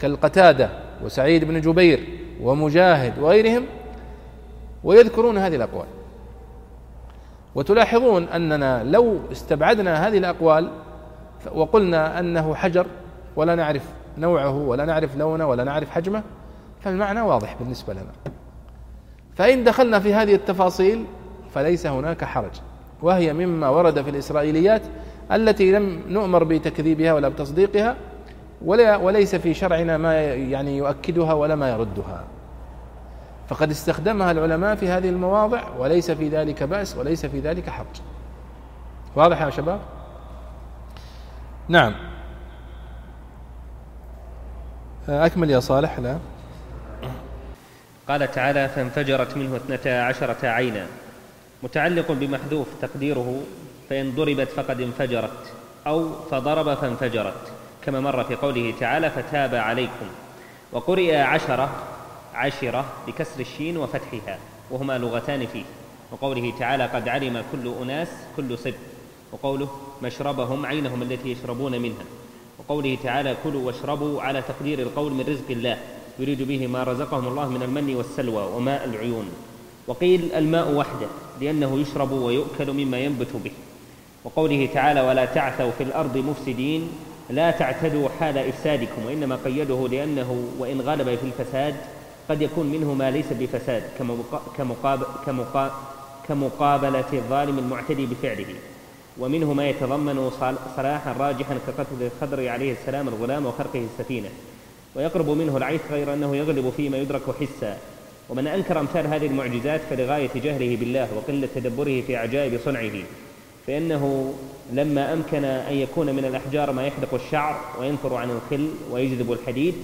كالقتادة وسعيد بن جبير ومجاهد وغيرهم ويذكرون هذه الأقوال. وتلاحظون أننا لو استبعدنا هذه الأقوال وقلنا أنه حجر ولا نعرف نوعه ولا نعرف لونه ولا نعرف حجمه فالمعنى واضح بالنسبة لنا. فإن دخلنا في هذه التفاصيل فليس هناك حرج. وهي مما ورد في الإسرائيليات التي لم نؤمر بتكذيبها ولا بتصديقها ولا وليس في شرعنا ما يعني يؤكدها ولا ما يردها. فقد استخدمها العلماء في هذه المواضع وليس في ذلك بأس وليس في ذلك حرج واضح يا شباب؟ نعم. أكمل يا صالح لا قال تعالى فانفجرت منه اثنتا عشرة عينا. متعلق بمحذوف تقديره فإن ضربت فقد انفجرت. أو فضرب فانفجرت. كما مر في قوله تعالى فتاب عليكم. وقرئ عشرة عشرة بكسر الشين وفتحها وهما لغتان فيه. وقوله تعالى قد علم كل أناس كل صب. وقوله مشربهم عينهم التي يشربون منها. وقوله تعالى كلوا واشربوا على تقدير القول من رزق الله. يريد به ما رزقهم الله من المن والسلوى وماء العيون. وقيل الماء وحده لأنه يشرب ويؤكل مما ينبت به. وقوله تعالى ولا تعثوا في الأرض مفسدين لا تعتدوا حال إفسادكم وإنما قيده لأنه وإن غلب في الفساد قد يكون منه ما ليس بفساد كمقابلة الظالم المعتدي بفعله. ومنه ما يتضمن صلاحا راجحا كقتل الخضر عليه السلام الغلام وخرقه السفينة. ويقرب منه العيث غير أنه يغلب فيما يدرك حسا. ومن أنكر أمثال هذه المعجزات فلغاية جهله بالله وقلة تدبره في عجائب صنعه. فإنه لما أمكن أن يكون من الأحجار ما يحدق الشعر وينفر عن الخل ويجذب الحديد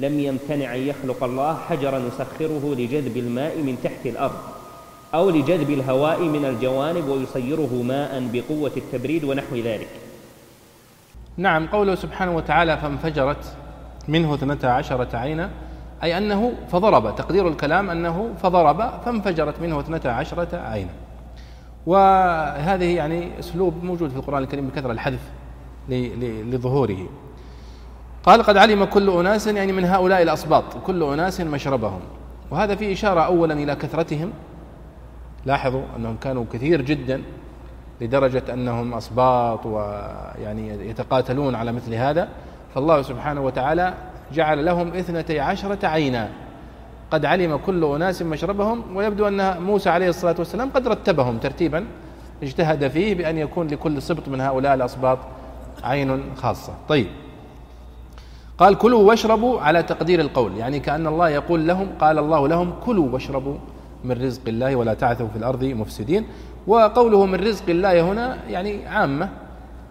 لم يمتنع أن يخلق الله حجرا يسخره لجذب الماء من تحت الأرض أو لجذب الهواء من الجوانب ويصيره ماء بقوة التبريد ونحو ذلك. نعم قوله سبحانه وتعالى فانفجرت منه اثنتا عشرة عينا. أي أنه فضرب تقدير الكلام أنه فضرب فانفجرت منه اثنتا عشرة عينا. وهذه يعني أسلوب موجود في القرآن الكريم بكثرة الحذف لظهوره. قال قد علم كل أناس يعني من هؤلاء الأصباط كل أناس مشربهم. وهذا فيه إشارة أولا إلى كثرتهم. لاحظوا أنهم كانوا كثير جدا لدرجة أنهم أصباط ويعني يتقاتلون على مثل هذا. فالله سبحانه وتعالى جعل لهم اثنتي عشرة عينا. قد علم كل أناس مشربهم ويبدو أن موسى عليه الصلاة والسلام قد رتبهم ترتيبا. اجتهد فيه بأن يكون لكل سبط من هؤلاء الأصباط عين خاصة. طيب. قال كلوا واشربوا على تقدير القول يعني كأن الله يقول لهم قال الله لهم كلوا واشربوا من رزق الله ولا تعثوا في الأرض مفسدين. وقوله من رزق الله هنا يعني عامة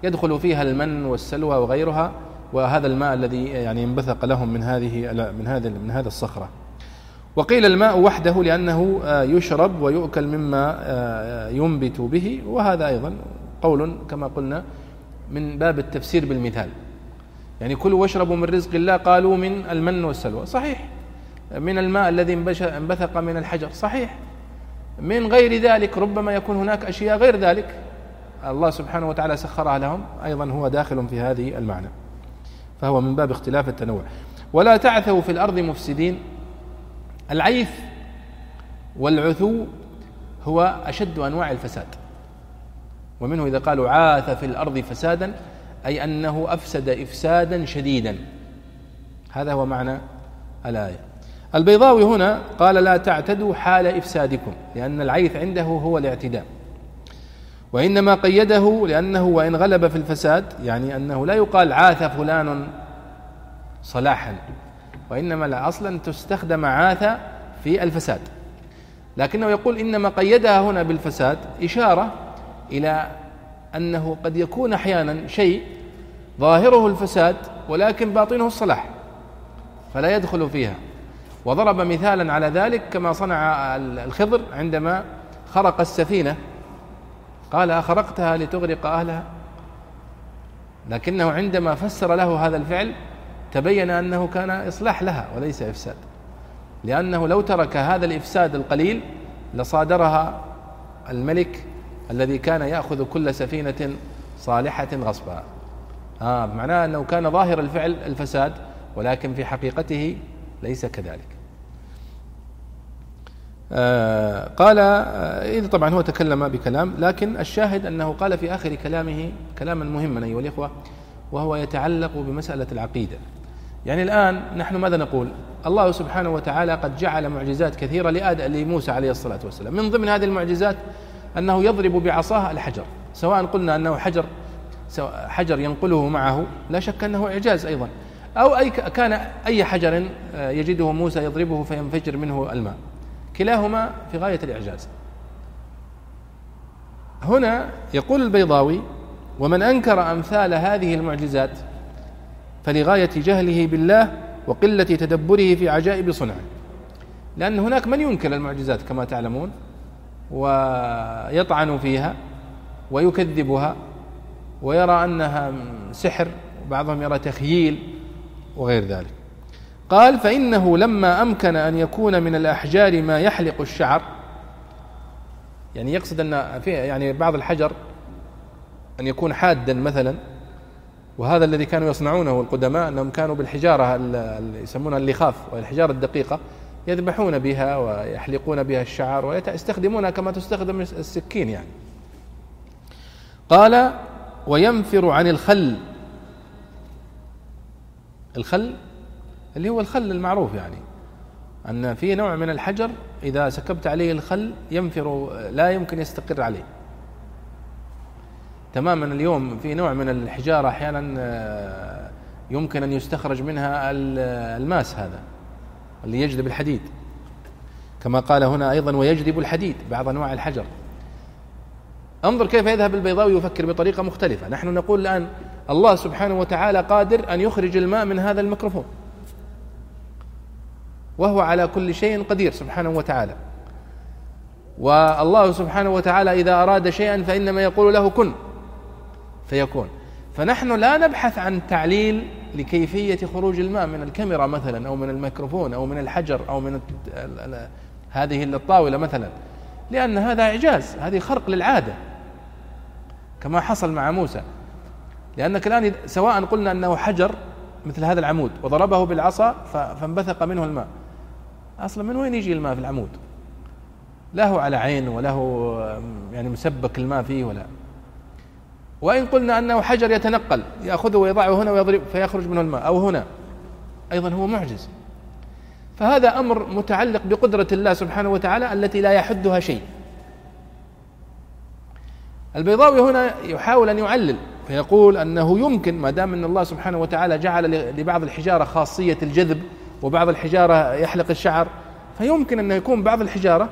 يدخل فيها المن والسلوى وغيرها وهذا الماء الذي يعني انبثق لهم من هذه من هذا من هذا الصخرة. وقيل الماء وحده لأنه آه، يشرب ويؤكل مما آه، ينبت به وهذا أيضا قول كما قلنا من باب التفسير بالمثال. يعني كلوا واشربوا من رزق الله قالوا من المن والسلوى. صحيح. من الماء الذي انبثق من الحجر. صحيح. من غير ذلك ربما يكون هناك أشياء غير ذلك. الله سبحانه وتعالى سخرها لهم. أيضا هو داخل في هذه المعنى. فهو من باب اختلاف التنوع. ولا تعثوا في الأرض مفسدين. العيث والعثو هو أشد أنواع الفساد. ومنه إذا قالوا عاث في الأرض فسادا أي أنه أفسد إفسادا شديدا. هذا هو معنى الآية. البيضاوي هنا قال لا تعتدوا حال إفسادكم لأن العيث عنده هو الاعتداء. وإنما قيده لأنه وإن غلب في الفساد يعني أنه لا يقال عاث فلان صلاحا وإنما لا أصلا تستخدم عاث في الفساد. لكنه يقول إنما قيدها هنا بالفساد إشارة إلى أنه قد يكون أحيانا شيء ظاهره الفساد ولكن باطنه الصلاح فلا يدخل فيها. وضرب مثالا على ذلك كما صنع الخضر عندما خرق السفينة. قال أخرقتها لتغرق أهلها؟ لكنه عندما فسر له هذا الفعل تبين أنه كان إصلاح لها وليس إفساد. لأنه لو ترك هذا الإفساد القليل لصادرها الملك الذي كان يأخذ كل سفينة صالحة غصبا. آه معناه أنه كان ظاهر الفعل الفساد ولكن في حقيقته ليس كذلك. آه قال آه إذا طبعا هو تكلم بكلام لكن الشاهد أنه قال في آخر كلامه كلاما مهما أيها الإخوة وهو يتعلق بمسألة العقيدة. يعني الآن نحن ماذا نقول؟ الله سبحانه وتعالى قد جعل معجزات كثيرة لآدم لموسى عليه الصلاة والسلام. من ضمن هذه المعجزات أنه يضرب بعصاه الحجر سواء قلنا أنه حجر حجر ينقله معه لا شك أنه إعجاز أيضا. أو أي كان أي حجر آه، يجده موسى يضربه فينفجر منه الماء. كلاهما في غاية الإعجاز. هنا يقول البيضاوي ومن أنكر أمثال هذه المعجزات فلغاية جهله بالله وقلة تدبره في عجائب صنعه. لأن هناك من ينكر المعجزات كما تعلمون؟ ويطعن فيها ويكذبها ويرى أنها سحر وبعضهم يرى تخييل وغير ذلك. قال فإنه لما أمكن أن يكون من الأحجار ما يحلق الشعر يعني يقصد أن في يعني بعض الحجر أن يكون حادا مثلا وهذا الذي كانوا يصنعونه القدماء أنهم كانوا بالحجارة يسمونها اللخاف والحجارة الدقيقة يذبحون بها ويحلقون بها الشعر ويستخدمونها كما تستخدم السكين يعني. قال وينفر عن الخل. الخل اللي هو الخل المعروف يعني. أن في نوع من الحجر إذا سكبت عليه الخل ينفر لا يمكن يستقر عليه. تماما اليوم في نوع من الحجارة أحيانا آه، يمكن أن يستخرج منها الماس هذا. اللي يجذب الحديد. كما قال هنا أيضا ويجذب الحديد بعض أنواع الحجر. انظر كيف يذهب البيضاوي يفكر بطريقة مختلفة. نحن نقول الآن الله سبحانه وتعالى قادر أن يخرج الماء من هذا الميكروفون. وهو على كل شيء قدير سبحانه وتعالى. والله سبحانه وتعالى إذا أراد شيئا فإنما يقول له كن فيكون. فنحن لا نبحث عن تعليل لكيفية خروج الماء من الكاميرا مثلا أو من الميكروفون أو من الحجر أو من هذه الطاولة مثلا. لأن هذا إعجاز هذه خرق للعادة. كما حصل مع موسى. لأنك الآن سواء قلنا أنه حجر مثل هذا العمود وضربه بالعصا فانبثق منه الماء. أصلا من وين يجي الماء في العمود؟ له على عين وله يعني مسبك الماء فيه ولا؟ وإن قلنا أنه حجر يتنقل يأخذه ويضعه هنا ويضرب فيخرج منه الماء أو هنا. أيضا هو معجز. فهذا أمر متعلق بقدرة الله سبحانه وتعالى التي لا يحدها شيء. البيضاوي هنا يحاول أن يعلل فيقول أنه يمكن ما دام أن الله سبحانه وتعالى جعل لبعض الحجارة خاصية الجذب وبعض الحجارة يحلق الشعر فيمكن أن يكون بعض الحجارة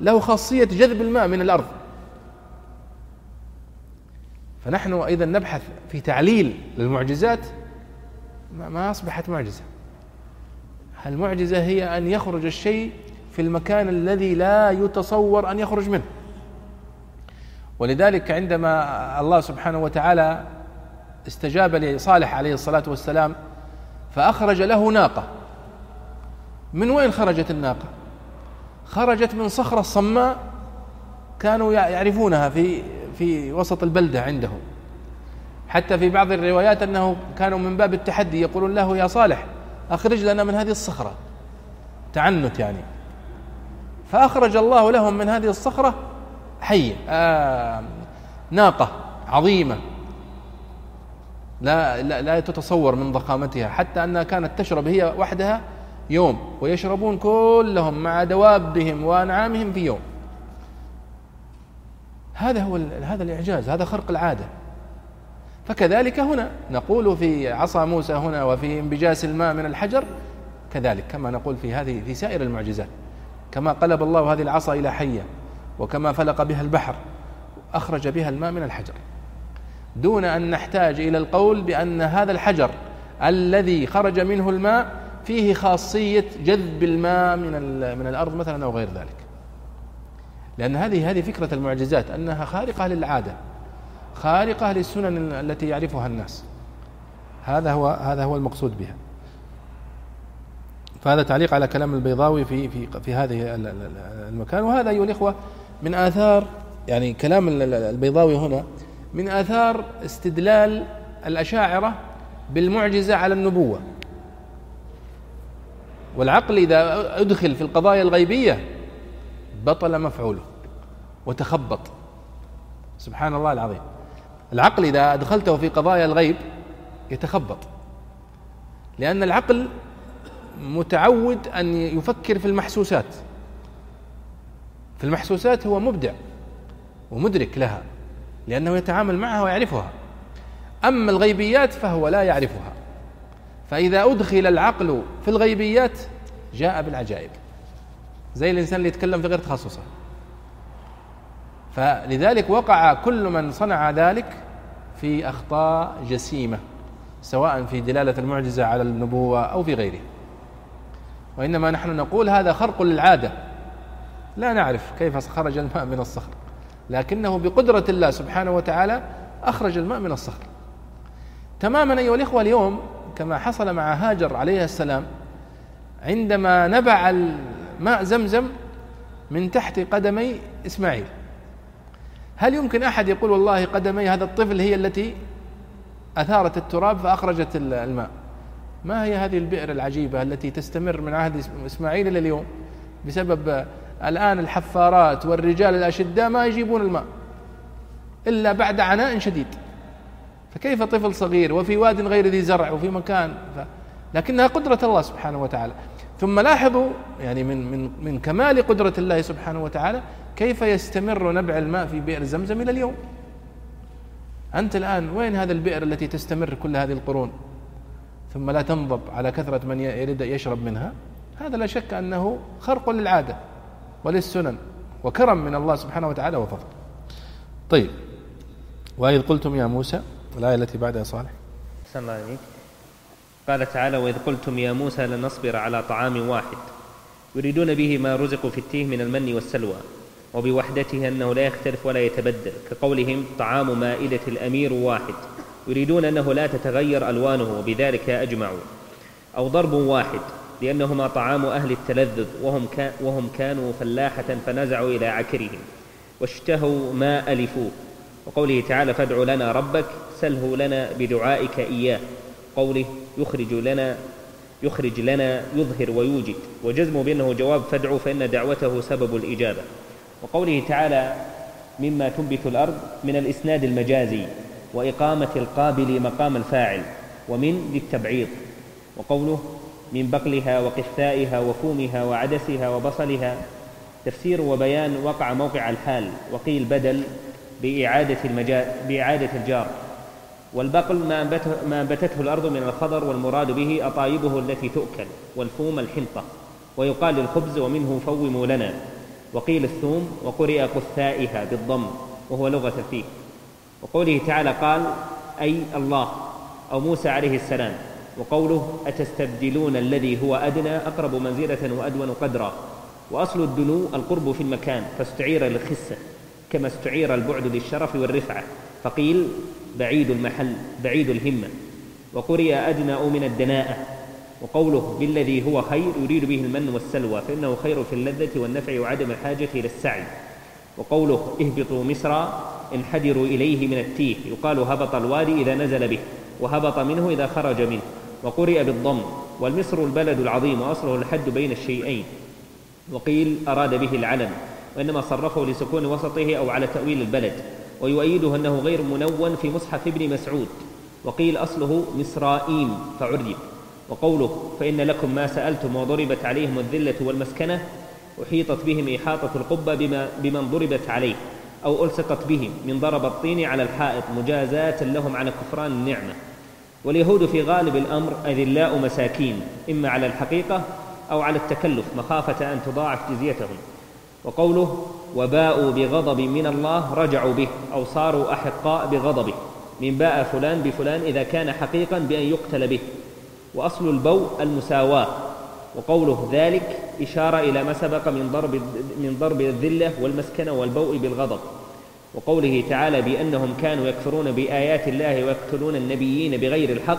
له خاصية جذب الماء من الأرض. فنحن أيضا نبحث في تعليل للمعجزات ما أصبحت معجزة. المعجزة هي أن يخرج الشيء في المكان الذي لا يتصور أن يخرج منه. ولذلك عندما الله سبحانه وتعالى استجاب لصالح عليه الصلاة والسلام فأخرج له ناقة. من وين خرجت الناقة؟ خرجت من صخرة صماء كانوا يعرفونها في في وسط البلدة عندهم. حتى في بعض الروايات أنه كانوا من باب التحدي يقولون له يا صالح أخرج لنا من هذه الصخرة. تعنت يعني. فأخرج الله لهم من هذه الصخرة حية آه ناقة عظيمة. لا, لا لا تتصور من ضخامتها حتى أنها كانت تشرب هي وحدها يوم ويشربون كلهم مع دوابهم وأنعامهم في يوم. هذا هو هذا الإعجاز هذا خرق العادة. فكذلك هنا نقول في عصا موسى هنا وفي انبجاس الماء من الحجر كذلك كما نقول في هذه في سائر المعجزات. كما قلب الله هذه العصا إلى حية وكما فلق بها البحر أخرج بها الماء من الحجر. دون أن نحتاج إلى القول بأن هذا الحجر الذي خرج منه الماء فيه خاصية جذب الماء من من الأرض مثلا أو غير ذلك. لأن هذه هذه فكرة المعجزات أنها خارقة للعادة خارقة للسنن التي يعرفها الناس. هذا هو هذا هو المقصود بها. فهذا تعليق على كلام البيضاوي في في في هذه المكان. وهذا أيها الإخوة من آثار يعني كلام البيضاوي هنا من آثار استدلال الأشاعرة بالمعجزة على النبوة. والعقل إذا أدخل في القضايا الغيبية بطل مفعوله وتخبط. سبحان الله العظيم. العقل إذا أدخلته في قضايا الغيب يتخبط. لأن العقل متعود أن يفكر في المحسوسات. في المحسوسات هو مبدع ومدرك لها لأنه يتعامل معها ويعرفها. أما الغيبيات فهو لا يعرفها. فإذا أدخل العقل في الغيبيات جاء بالعجائب. زي الإنسان اللي يتكلم في غير تخصصه. فلذلك وقع كل من صنع ذلك في أخطاء جسيمة سواء في دلالة المعجزة على النبوة أو في غيره. وإنما نحن نقول هذا خرق للعادة. لا نعرف كيف خرج الماء من الصخر لكنه بقدرة الله سبحانه وتعالى أخرج الماء من الصخر. تماما أيها الإخوة اليوم كما حصل مع هاجر عليه السلام عندما نبع ماء زمزم من تحت قدمي إسماعيل. هل يمكن أحد يقول والله قدمي هذا الطفل هي التي أثارت التراب فأخرجت الماء؟ ما هي هذه البئر العجيبة التي تستمر من عهد إسماعيل إلى اليوم بسبب الآن الحفارات والرجال الأشداء ما يجيبون الماء إلا بعد عناء شديد. فكيف طفل صغير وفي واد غير ذي زرع وفي مكان ف... لكنها قدرة الله سبحانه وتعالى. ثم لاحظوا يعني من من من كمال قدرة الله سبحانه وتعالى كيف يستمر نبع الماء في بئر زمزم إلى اليوم. أنت الآن وين هذا البئر التي تستمر كل هذه القرون؟ ثم لا تنضب على كثرة من يريد يشرب منها. هذا لا شك أنه خرق للعادة وللسنن وكرم من الله سبحانه وتعالى وفضل. طيب وإذ قلتم يا موسى الآية التي بعدها صالح. الله عليك قال تعالى وإذ قلتم يا موسى لن نصبر على طعام واحد يريدون به ما رزقوا في التيه من المن والسلوى وبوحدته أنه لا يختلف ولا يتبدل كقولهم طعام مائدة الأمير واحد. يريدون أنه لا تتغير ألوانه وبذلك أجمعوا. أو ضرب واحد لأنهما طعام أهل التلذذ وهم, كا وهم كانوا فلاحة فنزعوا إلى عكرهم واشتهوا ما ألفوه. وقوله تعالى فادع لنا ربك سله لنا بدعائك إياه. قوله يخرج لنا يخرج لنا يظهر ويوجد. وجزم بأنه جواب فادعوا فإن دعوته سبب الإجابة. وقوله تعالى مما تنبت الأرض من الإسناد المجازي وإقامة القابل مقام الفاعل ومن للتبعيض وقوله من بقلها وقثائها وفومها وعدسها وبصلها. تفسير وبيان وقع موقع الحال وقيل بدل بإعادة, المجا... بإعادة الجار. والبقل ما, أنبته ما أنبتته الأرض من الخضر والمراد به أطايبه التي تؤكل والفوم الحنطة ويقال للخبز ومنه فوموا لنا وقيل الثوم وقرئ قثائها بالضم وهو لغة فيه وقوله تعالى قال أي الله أو موسى عليه السلام وقوله أتستبدلون الذي هو أدنى أقرب منزلة وأدون قدرا وأصل الدنو القرب في المكان فاستعير للخسة كما استعير البعد للشرف والرفعة فقيل بعيد المحل بعيد الهمة. وقرئ أدنى من الدناءة. وقوله بالذي هو خير يريد به المن والسلوى فإنه خير في اللذة والنفع وعدم الحاجة إلى السعي وقوله اهبطوا مصر انحدروا إليه من التيه. يقال هبط الوادي إذا نزل به وهبط منه إذا خرج منه. وقرئ بالضم والمصر البلد العظيم وأصله الحد بين الشيئين. وقيل أراد به العلم وإنما صرفه لسكون وسطه أو على تأويل البلد. ويؤيده أنه غير منون في مصحف ابن مسعود. وقيل أصله مصرائيم فعرب وقوله فإن لكم ما سألتم وضربت عليهم الذلة والمسكنة أحيطت بهم إحاطة القبة بما بمن ضربت عليه أو ألصقت بهم من ضرب الطين على الحائط مجازاة لهم على كفران النعمة. واليهود في غالب الأمر أذلاء مساكين إما على الحقيقة أو على التكلف مخافة أن تضاعف جزيتهم. وقوله وباءوا بغضب من الله رجعوا به أو صاروا أحقاء بغضبه. من باء فلان بفلان إذا كان حقيقا بأن يقتل به. وأصل البوء المساواة. وقوله ذلك إشارة إلى ما سبق من ضرب من ضرب الذلة والمسكنة والبوء بالغضب. وقوله تعالى بأنهم كانوا يكفرون بآيات الله ويقتلون النبيين بغير الحق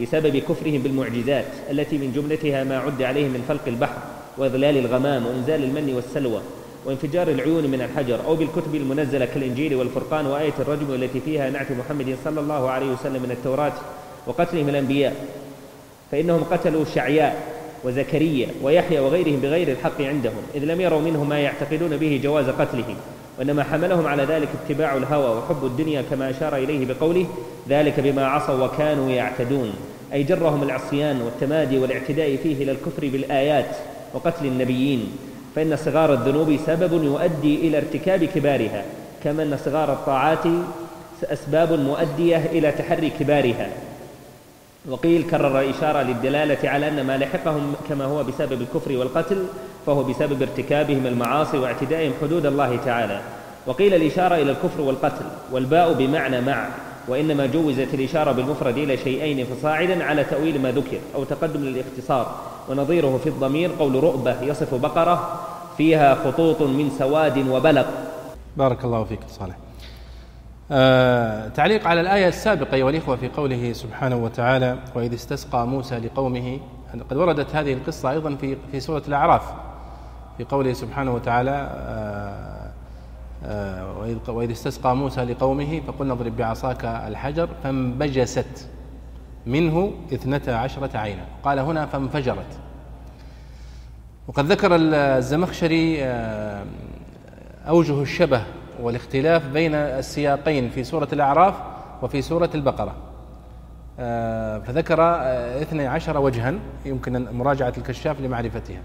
بسبب كفرهم بالمعجزات التي من جملتها ما عد عليهم من فلق البحر وإضلال الغمام وإنزال المن والسلوى. وانفجار العيون من الحجر أو بالكتب المنزلة كالإنجيل والفرقان وآية الرجم التي فيها نعت محمد صلى الله عليه وسلم من التوراة وقتلهم الأنبياء. فإنهم قتلوا شعياء وزكريا ويحيى وغيرهم بغير الحق عندهم إذ لم يروا منه ما يعتقدون به جواز قتلهم وإنما حملهم على ذلك اتباع الهوى وحب الدنيا كما أشار إليه بقوله ذلك بما عصوا وكانوا يعتدون أي جرهم العصيان والتمادي والاعتداء فيه إلى الكفر بالآيات وقتل النبيين. فإن صغار الذنوب سبب يؤدي إلى ارتكاب كبارها كما أن صغار الطاعات أسباب مؤدية إلى تحري كبارها. وقيل كرر إشارة للدلالة على أن ما لحقهم كما هو بسبب الكفر والقتل فهو بسبب ارتكابهم المعاصي واعتدائهم حدود الله تعالى. وقيل الإشارة إلى الكفر والقتل والباء بمعنى مع. وإنما جوزت الإشارة بالمفرد إلى شيئين فصاعدا على تأويل ما ذكر أو تقدم للاختصار ونظيره في الضمير قول رؤبة يصف بقرة فيها خطوط من سواد وبلق. بارك الله فيك صالح. آه تعليق على الآية السابقة أيها الإخوة في قوله سبحانه وتعالى وإذ استسقى موسى لقومه. قد وردت هذه القصة أيضا في في سورة الأعراف في قوله سبحانه وتعالى آه وإذ استسقى موسى لقومه فقلنا اضرب بعصاك الحجر فانبجست منه اثنتا عشرة عينا. قال هنا فانفجرت. وقد ذكر الزمخشري آه، أوجه الشبه والاختلاف بين السياقين في سورة الأعراف وفي سورة البقرة. آه، فذكر آه، اثني عشر وجها يمكن مراجعة الكشاف لمعرفتها.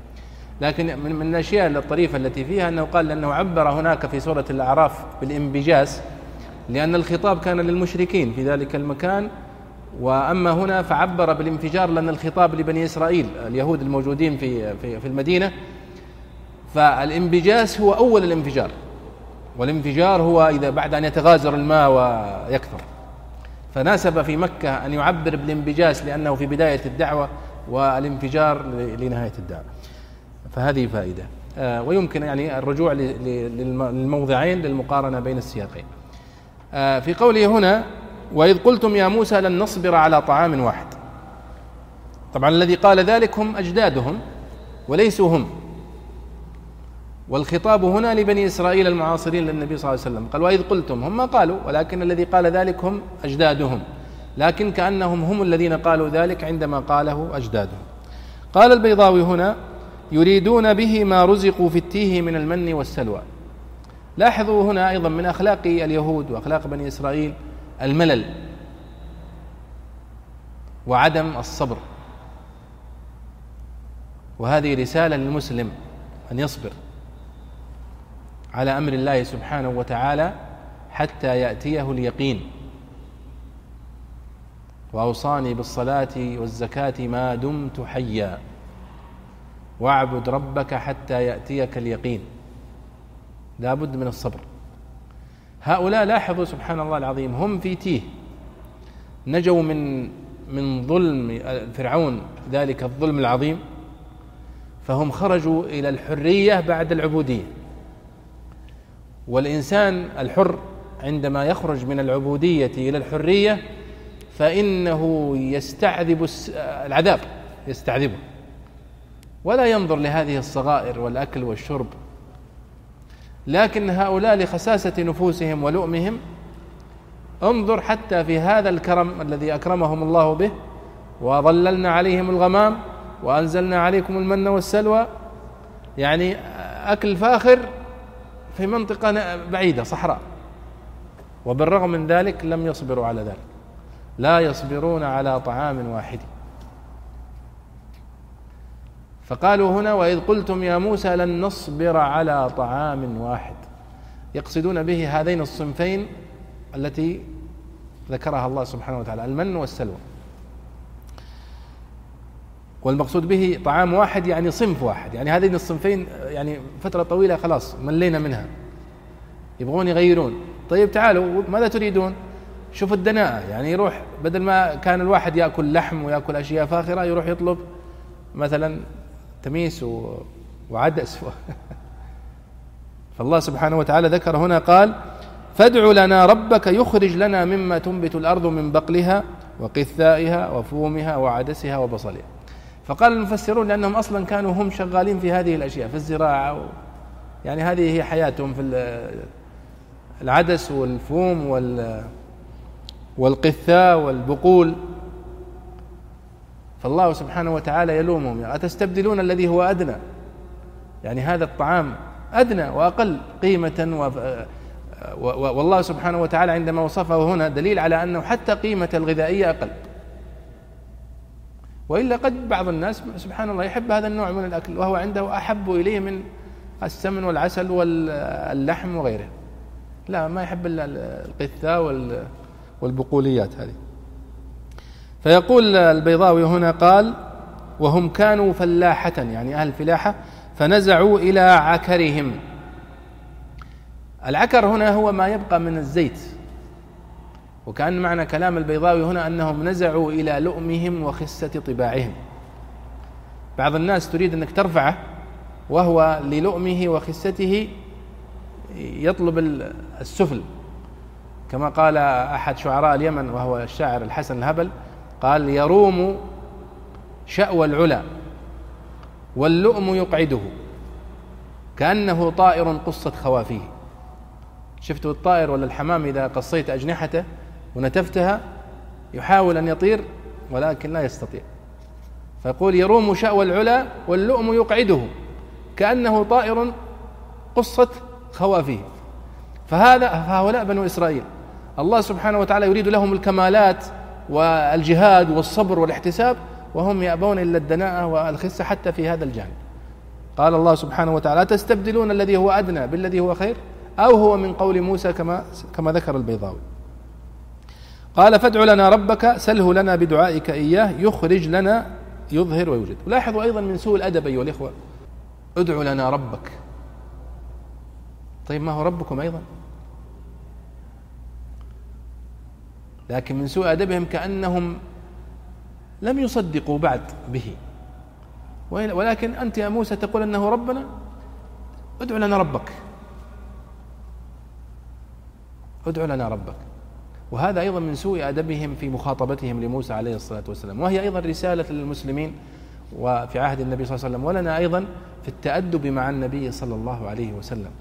لكن من الأشياء الطريفة التي فيها أنه قال أنه عبر هناك في سورة الأعراف بالإنبجاس لأن الخطاب كان للمشركين في ذلك المكان وأما هنا فعبر بالانفجار لأن الخطاب لبني إسرائيل اليهود الموجودين في في في المدينة. فالانبجاس هو أول الانفجار والانفجار هو إذا بعد أن يتغازر الماء ويكثر. فناسب في مكة أن يعبر بالانبجاس لأنه في بداية الدعوة والانفجار لنهاية الدعوة. فهذه فائدة. آه، ويمكن يعني الرجوع للموضعين للمقارنة بين السياقين. آه، في قوله هنا وإذ قلتم يا موسى لن نصبر على طعام واحد. طبعا الذي قال ذلك هم أجدادهم وليسوا هم. والخطاب هنا لبني إسرائيل المعاصرين للنبي صلى الله عليه وسلم. قال وإذ قلتم هم ما قالوا ولكن الذي قال ذلك هم أجدادهم. لكن كأنهم هم الذين قالوا ذلك عندما قاله أجدادهم. قال البيضاوي هنا يريدون به ما رزقوا في التيه من المن والسلوى. لاحظوا هنا أيضا من أخلاق اليهود وأخلاق بني إسرائيل الملل وعدم الصبر. وهذه رسالة للمسلم أن يصبر على أمر الله سبحانه وتعالى حتى يأتيه اليقين. وأوصاني بالصلاة والزكاة ما دمت حيا. واعبد ربك حتى يأتيك اليقين. لا بد من الصبر. هؤلاء لاحظوا سبحان الله العظيم هم في تيه. نجوا من من ظلم فرعون ذلك الظلم العظيم. فهم خرجوا إلى الحرية بعد العبودية. والإنسان الحر عندما يخرج من العبودية إلى الحرية فإنه يستعذب العذاب يستعذبه. ولا ينظر لهذه الصغائر والأكل والشرب. لكن هؤلاء لخساسة نفوسهم ولؤمهم انظر حتى في هذا الكرم الذي أكرمهم الله به وظللنا عليهم الغمام وأنزلنا عليكم المن والسلوى. يعني أكل فاخر في منطقة بعيدة صحراء. وبالرغم من ذلك لم يصبروا على ذلك. لا يصبرون على طعام واحد. فقالوا هنا وإذ قلتم يا موسى لن نصبر على طعام واحد. يقصدون به هذين الصنفين التي ذكرها الله سبحانه وتعالى المن والسلوى. والمقصود به طعام واحد يعني صنف واحد. يعني هذين الصنفين يعني فترة طويلة خلاص ملينا منها. يبغون يغيرون. طيب تعالوا ماذا تريدون؟ شوفوا الدناءة. يعني يروح بدل ما كان الواحد يأكل لحم ويأكل أشياء فاخرة يروح يطلب مثلا تميس وعدس. فالله سبحانه وتعالى ذكر هنا قال فادع لنا ربك يخرج لنا مما تنبت الأرض من بقلها وقثائها وفومها وعدسها وبصلها. فقال المفسرون لأنهم أصلا كانوا هم شغالين في هذه الأشياء في الزراعة يعني هذه هي حياتهم في العدس والفوم وال والقثاء والبقول. فالله سبحانه وتعالى يلومهم. أتستبدلون الذي هو أدنى؟ يعني هذا الطعام أدنى وأقل قيمة و والله سبحانه وتعالى عندما وصفه هنا دليل على أنه حتى قيمة الغذائية أقل. وإلا قد بعض الناس سبحان الله يحب هذا النوع من الأكل وهو عنده أحب إليه من السمن والعسل واللحم وغيره. لا ما يحب إلا القثاء والبقوليات هذه. فيقول البيضاوي هنا قال وهم كانوا فلاحة يعني أهل الفلاحة فنزعوا إلى عكرهم. العكر هنا هو ما يبقى من الزيت وكأن معنى كلام البيضاوي هنا أنهم نزعوا إلى لؤمهم وخسة طباعهم. بعض الناس تريد أنك ترفعه وهو للؤمه وخسته يطلب السفل. كما قال أحد شعراء اليمن وهو الشاعر الحسن الهبل قال يروم شأوى العلا واللؤم يقعده كأنه طائر قصت خوافيه. شفتوا الطائر ولا الحمام إذا قصيت أجنحته ونتفتها يحاول أن يطير ولكن لا يستطيع. فيقول يروم شأوى العلا واللؤم يقعده كأنه طائر قصت خوافيه. فهذا فهؤلاء بنو إسرائيل الله سبحانه وتعالى يريد لهم الكمالات والجهاد والصبر والاحتساب وهم يأبون إلا الدناءة والخسة حتى في هذا الجانب. قال الله سبحانه وتعالى تستبدلون الذي هو أدنى بالذي هو خير أو هو من قول موسى كما كما ذكر البيضاوي. قال فادع لنا ربك سله لنا بدعائك إياه يخرج لنا يظهر ويوجد. لاحظوا أيضا من سوء الأدب أيها الإخوة. ادع لنا ربك. طيب ما هو ربكم أيضا؟ لكن من سوء أدبهم كأنهم لم يصدقوا بعد به. ولكن أنت يا موسى تقول أنه ربنا ادع لنا ربك. ادع لنا ربك. وهذا أيضا من سوء أدبهم في مخاطبتهم لموسى عليه الصلاة والسلام. وهي أيضا رسالة للمسلمين وفي عهد النبي صلى الله عليه وسلم. ولنا أيضا في التأدب مع النبي صلى الله عليه وسلم.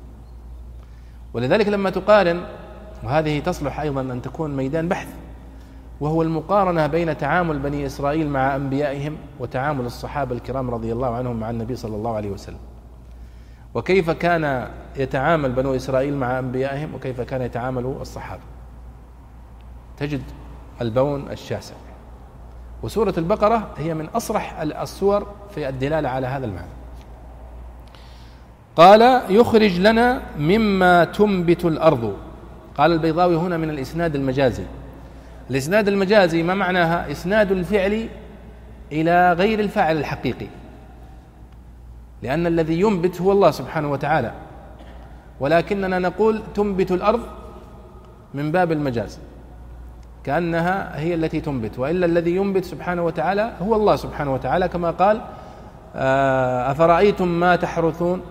ولذلك لما تقارن وهذه تصلح أيضا أن تكون ميدان بحث وهو المقارنة بين تعامل بني إسرائيل مع أنبيائهم وتعامل الصحابة الكرام رضي الله عنهم مع النبي صلى الله عليه وسلم. وكيف كان يتعامل بنو إسرائيل مع أنبيائهم وكيف كان يتعامل الصحابة؟ تجد البون الشاسع. وسورة البقرة هي من أصرح السور في الدلالة على هذا المعنى. قال يخرج لنا مما تنبت الأرض. قال البيضاوي هنا من الإسناد المجازي. الإسناد المجازي ما معناها إسناد الفعل إلى غير الفاعل الحقيقي. لأن الذي ينبت هو الله سبحانه وتعالى. ولكننا نقول تنبت الأرض من باب المجاز. كأنها هي التي تنبت. وإلا الذي ينبت سبحانه وتعالى هو الله سبحانه وتعالى كما قال آه، أفرأيتم ما تحرثون؟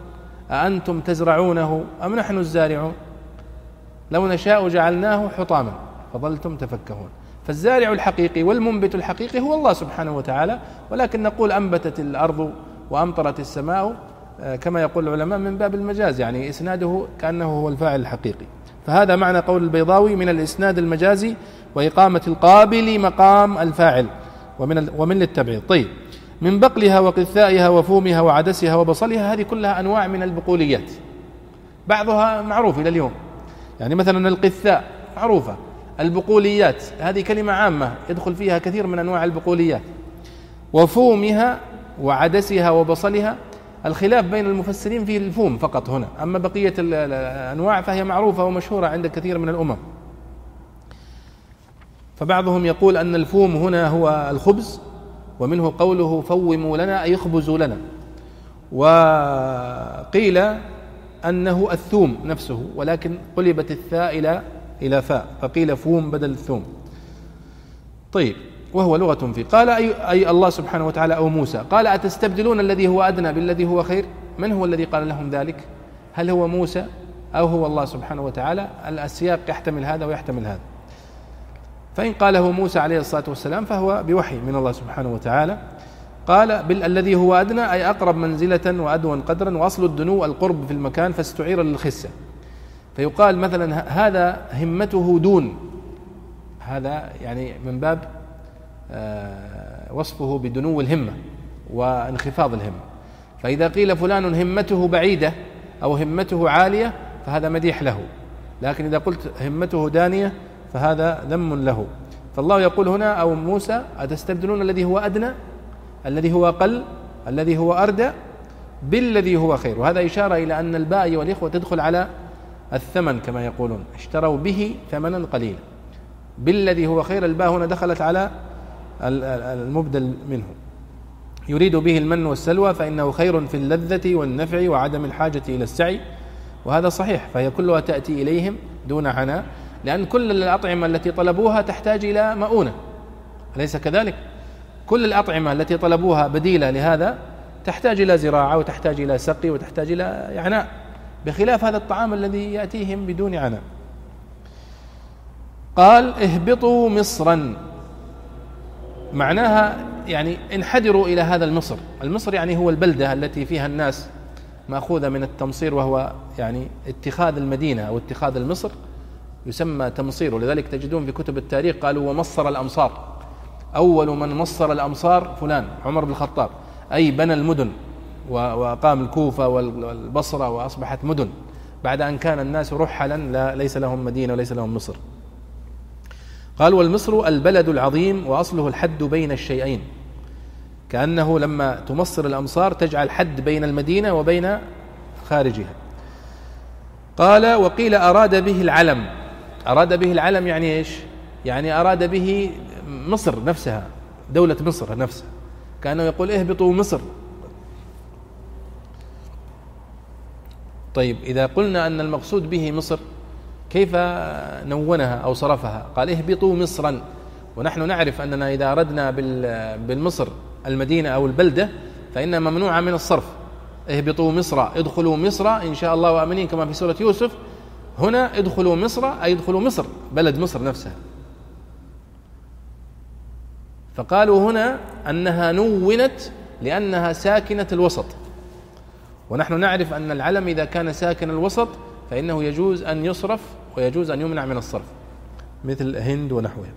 أأنتم تزرعونه أم نحن الزارعون؟ لو نشاء جعلناه حطاما. فظلتم تفكهون. فالزارع الحقيقي والمنبت الحقيقي هو الله سبحانه وتعالى. ولكن نقول أنبتت الأرض وأمطرت السماء آه، كما يقول العلماء من باب المجاز. يعني إسناده كأنه هو الفاعل الحقيقي. فهذا معنى قول البيضاوي من الإسناد المجازي وإقامة القابل مقام الفاعل ومن ومن للتبعيض. طيب. من بقلها وقثائها وفومها وعدسها وبصلها هذه كلها أنواع من البقوليات. بعضها معروف إلى اليوم. يعني مثلا القثاء معروفة. البقوليات هذه كلمة عامة يدخل فيها كثير من أنواع البقوليات. وفومها وعدسها وبصلها الخلاف بين المفسرين في الفوم فقط هنا. أما بقية الأنواع فهي معروفة ومشهورة عند كثير من الأمم. فبعضهم يقول أن الفوم هنا هو الخبز ومنه قوله فوموا لنا أي اخبزوا لنا. وقيل أنه الثوم نفسه ولكن قلبت الثاء إلى إلى فاء فقيل فوم بدل الثوم. طيب وهو لغة في. قال أي, أي الله سبحانه وتعالى أو موسى قال أتستبدلون الذي هو أدنى بالذي هو خير؟ من هو الذي قال لهم ذلك؟ هل هو موسى أو هو الله سبحانه وتعالى؟ السياق يحتمل هذا ويحتمل هذا. فإن قاله موسى عليه الصلاة والسلام فهو بوحي من الله سبحانه وتعالى. قال بل الذي هو أدنى أي أقرب منزلة وأدون قدرا وأصل الدنو القرب في المكان فاستعير للخسة. فيقال مثلا هذا همته دون. هذا يعني من باب آه، وصفه بدنو الهمة وانخفاض الهمة. فإذا قيل فلان همته بعيدة أو همته عالية فهذا مديح له. لكن إذا قلت همته دانية فهذا ذم له. فالله يقول هنا أو موسى أتستبدلون الذي هو أدنى؟ الذي هو أقل الذي هو أردى بالذي هو خير. وهذا إشارة إلى أن الباء والإخوة تدخل على الثمن كما يقولون. اشتروا به ثمنا قليلا. بالذي هو خير الباء هنا دخلت على المبدل منه. يريد به المن والسلوى فإنه خير في اللذة والنفع وعدم الحاجة إلى السعي. وهذا صحيح فهي كلها تأتي إليهم دون عناء لأن كل الأطعمة التي طلبوها تحتاج إلى مؤونة. أليس كذلك؟ كل الأطعمة التي طلبوها بديلة لهذا تحتاج إلى زراعة وتحتاج إلى سقي وتحتاج إلى عناء بخلاف هذا الطعام الذي يأتيهم بدون عناء. قال اهبطوا مصرا. معناها يعني انحدروا إلى هذا المصر. المصر يعني هو البلدة التي فيها الناس مأخوذة من التمصير وهو يعني اتخاذ المدينة أو اتخاذ المصر يسمى تمصير. ولذلك تجدون في كتب التاريخ قالوا ومصر الأمصار. أول من مصر الأمصار فلان عمر بن الخطاب. أي بنى المدن وأقام الكوفة والبصرة وأصبحت مدن. بعد أن كان الناس رحلا لا ليس لهم مدينة وليس لهم مصر. قال والمصر البلد العظيم وأصله الحد بين الشيئين. كأنه لما تمصر الأمصار تجعل حد بين المدينة وبين خارجها. قال وقيل أراد به العلم. أراد به العلم يعني إيش؟ يعني أراد به مصر نفسها دولة مصر نفسها. كأنه يقول اهبطوا مصر. طيب إذا قلنا أن المقصود به مصر كيف نونها أو صرفها؟ قال اهبطوا مصرا. ونحن نعرف أننا إذا أردنا بالمصر المدينة أو البلدة فإنها ممنوعة من الصرف. اهبطوا مصر ادخلوا مصر إن شاء الله وآمنين كما في سورة يوسف. هنا ادخلوا مصر أي ادخلوا مصر بلد مصر نفسها. فقالوا هنا أنها نونت لأنها ساكنة الوسط. ونحن نعرف أن العلم إذا كان ساكن الوسط فإنه يجوز أن يصرف ويجوز أن يمنع من الصرف مثل هند ونحوها.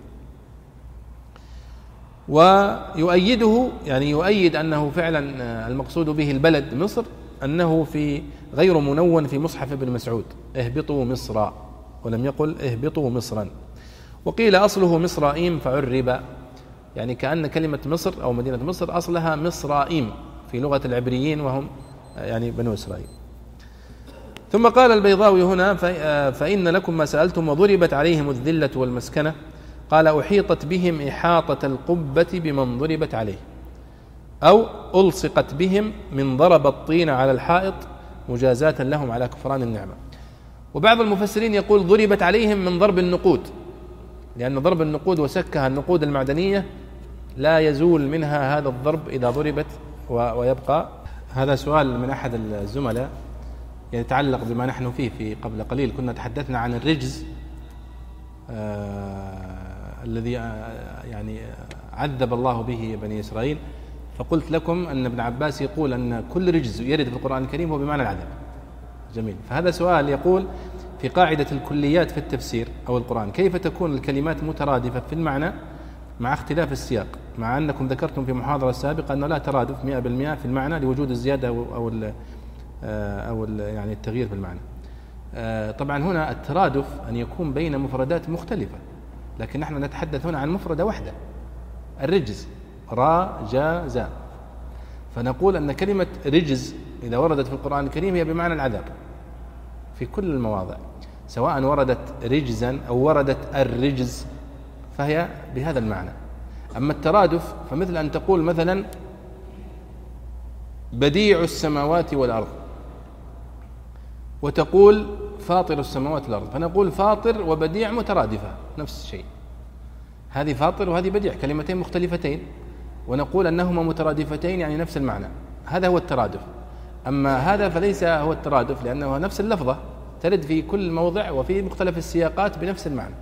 ويؤيده يعني يؤيد أنه فعلا المقصود به البلد مصر أنه في غير منون في مصحف ابن مسعود اهبطوا مصرا ولم يقل اهبطوا مصرا. وقيل أصله مصرائيم فعرب. يعني كأن كلمة مصر أو مدينة مصر أصلها مصرائيم في لغة العبريين وهم يعني بنو إسرائيل. ثم قال البيضاوي هنا فإن لكم ما سألتم وضربت عليهم الذلة والمسكنة قال أحيطت بهم إحاطة القبة بمن ضربت عليه أو ألصقت بهم من ضرب الطين على الحائط مجازاة لهم على كفران النعمة. وبعض المفسرين يقول ضربت عليهم من ضرب النقود لأن ضرب النقود وسكها النقود المعدنية لا يزول منها هذا الضرب إذا ضربت ويبقى. هذا سؤال من أحد الزملاء يتعلق بما نحن فيه في قبل قليل. كنا تحدثنا عن الرجز آه الذي آه يعني عذب الله به بني إسرائيل. فقلت لكم أن ابن عباس يقول أن كل رجز يرد في القرآن الكريم هو بمعنى العذاب جميل. فهذا سؤال يقول في قاعدة الكليات في التفسير أو القرآن كيف تكون الكلمات مترادفة في المعنى مع اختلاف السياق؟ مع أنكم ذكرتم في محاضرة سابقة أنه لا ترادف 100% في المعنى لوجود الزيادة أو ال أو ال يعني التغيير في المعنى. آه، طبعا هنا الترادف أن يكون بين مفردات مختلفة لكن نحن نتحدث هنا عن مفردة واحدة الرجز را جا زا. فنقول أن كلمة رجز إذا وردت في القرآن الكريم هي بمعنى العذاب في كل المواضع سواء وردت رجزا أو وردت الرجز فهي بهذا المعنى. أما الترادف فمثل أن تقول مثلا بديع السماوات والأرض وتقول فاطر السماوات والأرض فنقول فاطر وبديع مترادفة نفس الشيء. هذه فاطر وهذه بديع كلمتين مختلفتين ونقول أنهما مترادفتين يعني نفس المعنى. هذا هو الترادف. أما هذا فليس هو الترادف لأنه نفس اللفظة ترد في كل موضع وفي مختلف السياقات بنفس المعنى.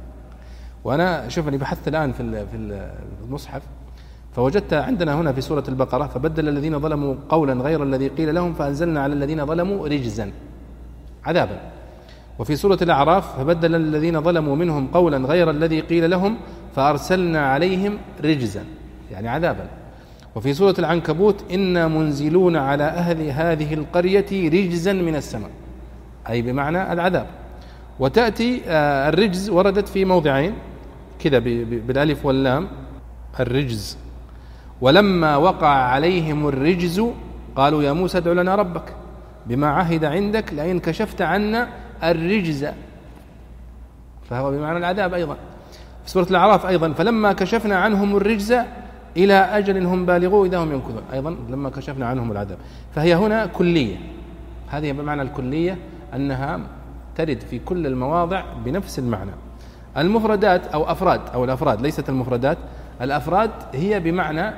وأنا شوف أني بحثت الآن في في المصحف فوجدت عندنا هنا في سورة البقرة فبدل الذين ظلموا قولا غير الذي قيل لهم فأنزلنا على الذين ظلموا رجزا عذابا. وفي سورة الأعراف فبدل الذين ظلموا منهم قولا غير الذي قيل لهم فأرسلنا عليهم رجزا يعني عذابا. وفي سورة العنكبوت إنا منزلون على أهل هذه القرية رجزا من السماء أي بمعنى العذاب. وتأتي آه، الرجز وردت في موضعين كذا بالألف واللام الرجز. ولما وقع عليهم الرجز قالوا يا موسى ادع لنا ربك بما عهد عندك لئن كشفت عنا الرجز. فهو بمعنى العذاب أيضا. في سورة الأعراف أيضا فلما كشفنا عنهم الرجز إلى أجل هم بالغوه إذا هم ينكثون. أيضا لما كشفنا عنهم العذاب. فهي هنا كلية. هذه بمعنى الكلية أنها ترد في كل المواضع بنفس المعنى. المفردات أو أفراد أو الأفراد ليست المفردات. الأفراد هي بمعنى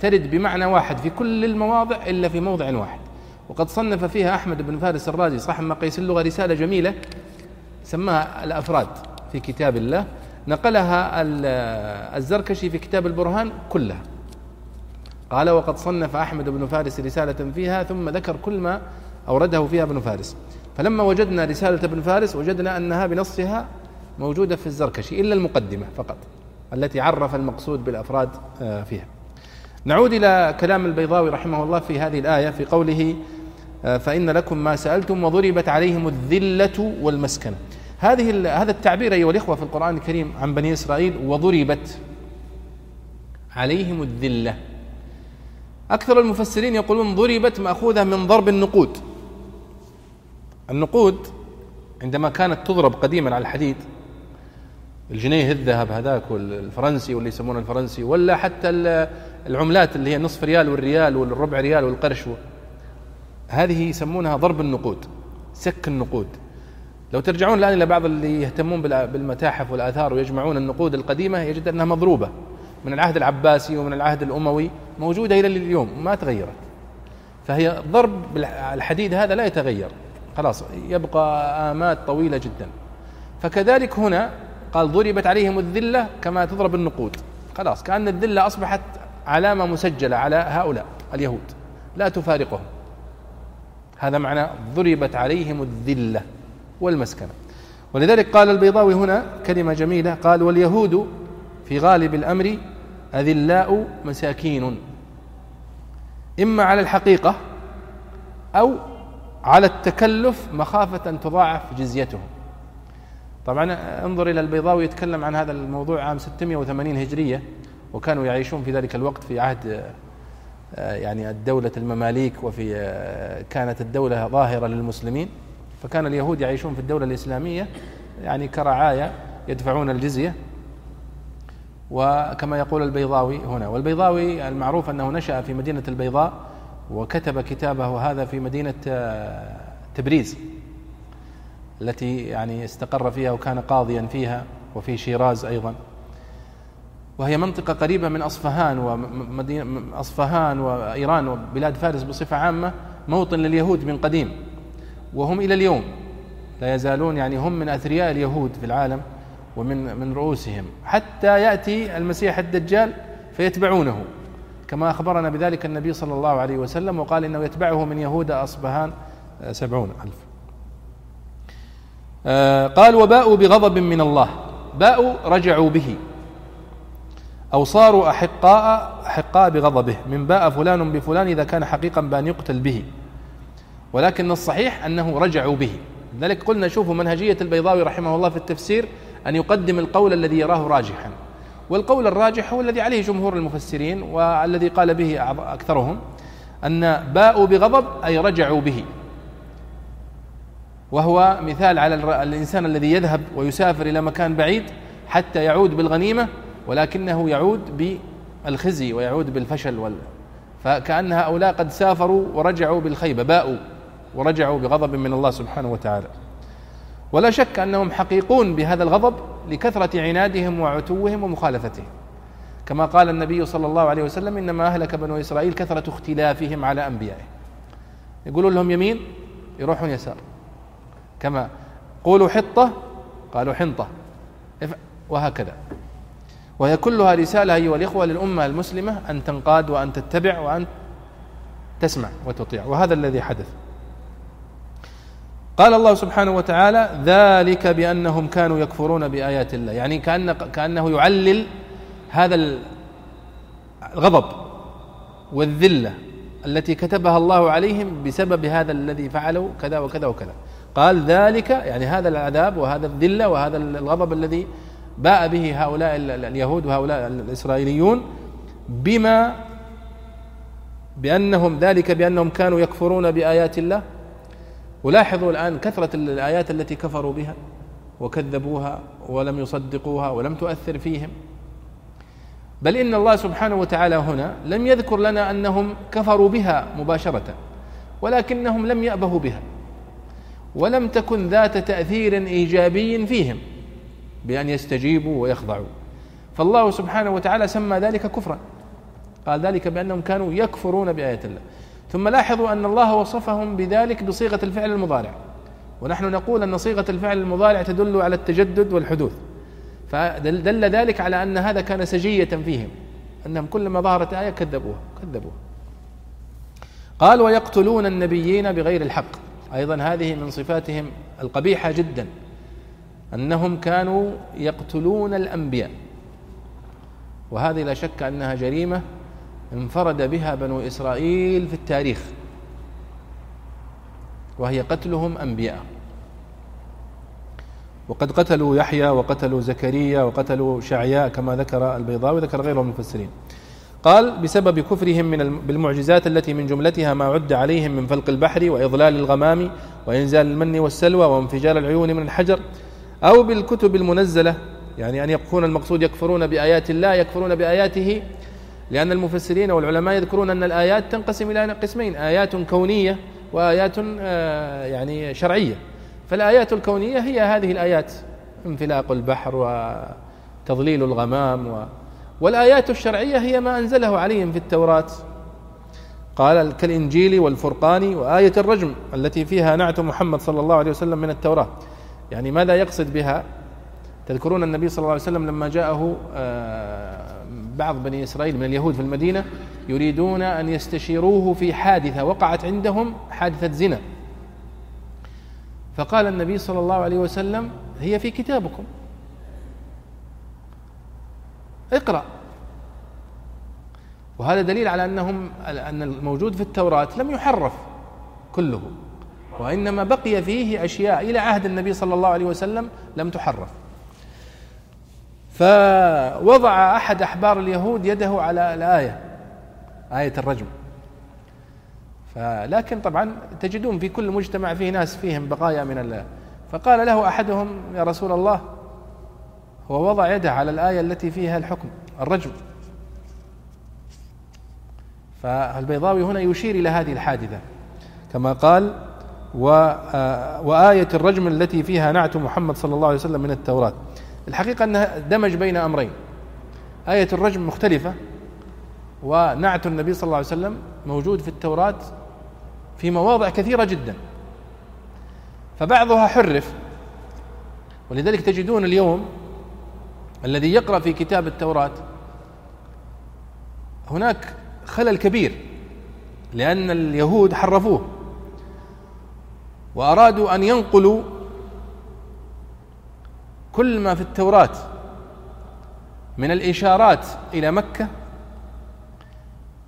ترد بمعنى واحد في كل المواضع إلا في موضع واحد. وقد صنف فيها أحمد بن فارس الرازي صاحب مقيس اللغة رسالة جميلة سماها الأفراد في كتاب الله. نقلها الزركشي في كتاب البرهان كلها. قال وقد صنف أحمد بن فارس رسالة فيها ثم ذكر كل ما أورده فيها ابن فارس. فلما وجدنا رسالة ابن فارس وجدنا أنها بنصها موجودة في الزركشي إلا المقدمة فقط التي عرف المقصود بالأفراد آه، فيها. نعود إلى كلام البيضاوي رحمه الله في هذه الآية في قوله آه، فإن لكم ما سألتم وضربت عليهم الذلة والمسكنة هذه هذا التعبير أيها الإخوة في القرآن الكريم عن بني إسرائيل وضربت عليهم الذلة. أكثر المفسرين يقولون ضربت مأخوذة من ضرب النقود. النقود عندما كانت تضرب قديما على الحديد الجنيه الذهب هذاك والفرنسي واللي يسمونه الفرنسي ولا حتى العملات اللي هي نصف ريال والريال والربع ريال والقرش هذه يسمونها ضرب النقود سك النقود. لو ترجعون الآن إلى بعض اللي يهتمون بالمتاحف والآثار ويجمعون النقود القديمة يجد أنها مضروبة. من العهد العباسي ومن العهد الأموي موجودة إلى اليوم ما تغيرت. فهي ضرب الحديد هذا لا يتغير. خلاص يبقى آمات طويلة جدا. فكذلك هنا قال ضربت عليهم الذلة كما تضرب النقود. خلاص كأن الذلة أصبحت علامة مسجلة على هؤلاء اليهود. لا تفارقهم. هذا معنى ضربت عليهم الذلة والمسكنة. ولذلك قال البيضاوي هنا كلمة جميلة قال واليهود في غالب الأمر أذلاء مساكين. إما على الحقيقة أو على التكلف مخافة أن تضاعف جزيتهم. طبعا انظر إلى البيضاوي يتكلم عن هذا الموضوع عام 680 هجرية وكانوا يعيشون في ذلك الوقت في عهد آه، يعني الدولة المماليك وفي آه، كانت الدولة ظاهرة للمسلمين. فكان اليهود يعيشون في الدولة الإسلامية يعني كرعاية يدفعون الجزية. وكما يقول البيضاوي هنا والبيضاوي المعروف أنه نشأ في مدينة البيضاء وكتب كتابه هذا في مدينة آه، تبريز. التي يعني استقر فيها وكان قاضيا فيها وفي شيراز أيضا. وهي منطقة قريبة من أصفهان ومدينة أصفهان وإيران وبلاد فارس بصفة عامة موطن لليهود من قديم. وهم إلى اليوم. لا يزالون يعني هم من أثرياء اليهود في العالم ومن من رؤوسهم. حتى يأتي المسيح الدجال فيتبعونه. كما أخبرنا بذلك النبي صلى الله عليه وسلم وقال إنه يتبعه من يهود أصبهان سبعون ألف. قال وباءوا بغضب من الله. باءوا رجعوا به. أو صاروا أحقاء أحقاء بغضبه. من باء فلان بفلان إذا كان حقيقا بأن يقتل به. ولكن الصحيح أنه رجعوا به. لذلك قلنا شوفوا منهجية البيضاوي رحمه الله في التفسير أن يقدم القول الذي يراه راجحا. والقول الراجح هو الذي عليه جمهور المفسرين والذي قال به أكثرهم أن باءوا بغضب أي رجعوا به. وهو مثال على الإنسان الذي يذهب ويسافر إلى مكان بعيد حتى يعود بالغنيمة ولكنه يعود بالخزي ويعود بالفشل وال فكأن هؤلاء قد سافروا ورجعوا بالخيبة باءوا ورجعوا بغضب من الله سبحانه وتعالى. ولا شك أنهم حقيقون بهذا الغضب لكثرة عنادهم وعتوهم ومخالفتهم. كما قال النبي صلى الله عليه وسلم إنما أهلك بنو إسرائيل كثرة اختلافهم على أنبيائهم. يقولون لهم يمين يروحون يسار. كما قولوا حطة قالوا حنطة. وهكذا. وهي كلها رسالة أيها الإخوة للأمة المسلمة أن تنقاد وأن تتبع وأن تسمع وتطيع. وهذا الذي حدث. قال الله سبحانه وتعالى ذلك بأنهم كانوا يكفرون بآيات الله. يعني كأن كأنه يعلل هذا الغضب والذلة التي كتبها الله عليهم بسبب هذا الذي فعلوا كذا وكذا وكذا. قال ذلك يعني هذا العذاب وهذا الذلة وهذا الغضب الذي باء به هؤلاء اليهود وهؤلاء الإسرائيليون بما بأنهم ذلك بأنهم كانوا يكفرون بآيات الله. ولاحظوا الآن كثرة الآيات التي كفروا بها وكذبوها ولم يصدقوها ولم تؤثر فيهم. بل إن الله سبحانه وتعالى هنا لم يذكر لنا أنهم كفروا بها مباشرة ولكنهم لم يأبهوا بها. ولم تكن ذات تأثير إيجابي فيهم بأن يستجيبوا ويخضعوا. فالله سبحانه وتعالى سمى ذلك كفرا. قال ذلك بأنهم كانوا يكفرون بآيات الله. ثم لاحظوا أن الله وصفهم بذلك بصيغة الفعل المضارع. ونحن نقول أن صيغة الفعل المضارع تدل على التجدد والحدوث. فدل ذلك على أن هذا كان سجية فيهم. أنهم كلما ظهرت آية كذبوها كذبوها. قال ويقتلون النبيين بغير الحق. أيضا هذه من صفاتهم القبيحة جدا أنهم كانوا يقتلون الأنبياء. وهذه لا شك أنها جريمة انفرد بها بنو إسرائيل في التاريخ وهي قتلهم أنبياء. وقد قتلوا يحيى وقتلوا زكريا وقتلوا شعياء كما ذكر البيضاوي وذكر غيره من المفسرين. قال بسبب كفرهم من بالمعجزات التي من جملتها ما عد عليهم من فلق البحر وإضلال الغمام وإنزال المن والسلوى وانفجار العيون من الحجر أو بالكتب المنزلة يعني أن يكون المقصود يكفرون بآيات الله يكفرون بآياته لأن المفسرين والعلماء يذكرون أن الآيات تنقسم إلى قسمين آيات كونية وآيات آه، يعني شرعية. فالآيات الكونية هي هذه الآيات انفلاق البحر وتضليل الغمام و والآيات الشرعية هي ما أنزله عليهم في التوراة. قال كالإنجيل والفرقان وآية الرجم التي فيها نعت محمد صلى الله عليه وسلم من التوراة. يعني ماذا يقصد بها؟ تذكرون النبي صلى الله عليه وسلم لما جاءه آه، بعض بني إسرائيل من اليهود في المدينة يريدون أن يستشيروه في حادثة وقعت عندهم حادثة زنا. فقال النبي صلى الله عليه وسلم هي في كتابكم. اقرأ. وهذا دليل على أنهم أن الموجود في التوراة لم يحرف كله وإنما بقي فيه أشياء إلى عهد النبي صلى الله عليه وسلم لم تحرف. فوضع أحد أحبار اليهود يده على الآية آية الرجم. فلكن طبعا تجدون في كل مجتمع فيه ناس فيهم بقايا من الله. فقال له أحدهم يا رسول الله هو وضع يده على الآية التي فيها الحكم الرجم. فالبيضاوي هنا يشير إلى هذه الحادثة. كما قال آه، وآية الرجم التي فيها نعت محمد صلى الله عليه وسلم من التوراة. الحقيقة أنها دمج بين أمرين. آية الرجم مختلفة ونعت النبي صلى الله عليه وسلم موجود في التوراة في مواضع كثيرة جدا. فبعضها حرف ولذلك تجدون اليوم الذي يقرأ في كتاب التوراة هناك خلل كبير لأن اليهود حرفوه. وأرادوا أن ينقلوا كل ما في التوراة من الإشارات إلى مكة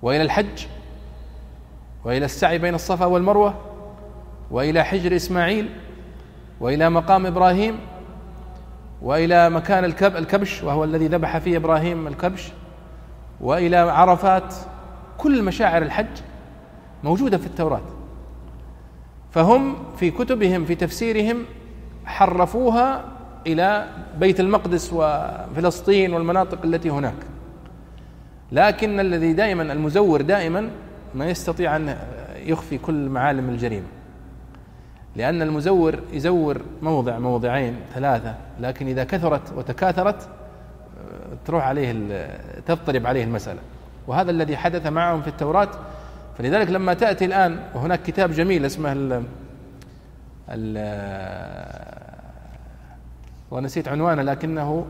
وإلى الحج وإلى السعي بين الصفا والمروة وإلى حجر إسماعيل وإلى مقام إبراهيم وإلى مكان الكب الكبش وهو الذي ذبح فيه إبراهيم الكبش وإلى عرفات كل مشاعر الحج موجودة في التوراة. فهم في كتبهم في تفسيرهم حرفوها إلى بيت المقدس وفلسطين والمناطق التي هناك. لكن الذي دائما المزور دائما ما يستطيع أن يخفي كل معالم الجريمة. لأن المزور يزور موضع موضعين ثلاثة. لكن إذا كثرت وتكاثرت تروح عليه تضطرب عليه المسألة. وهذا الذي حدث معهم في التوراة. فلذلك لما تأتي الآن وهناك كتاب جميل اسمه ال ال ونسيت عنوانه لكنه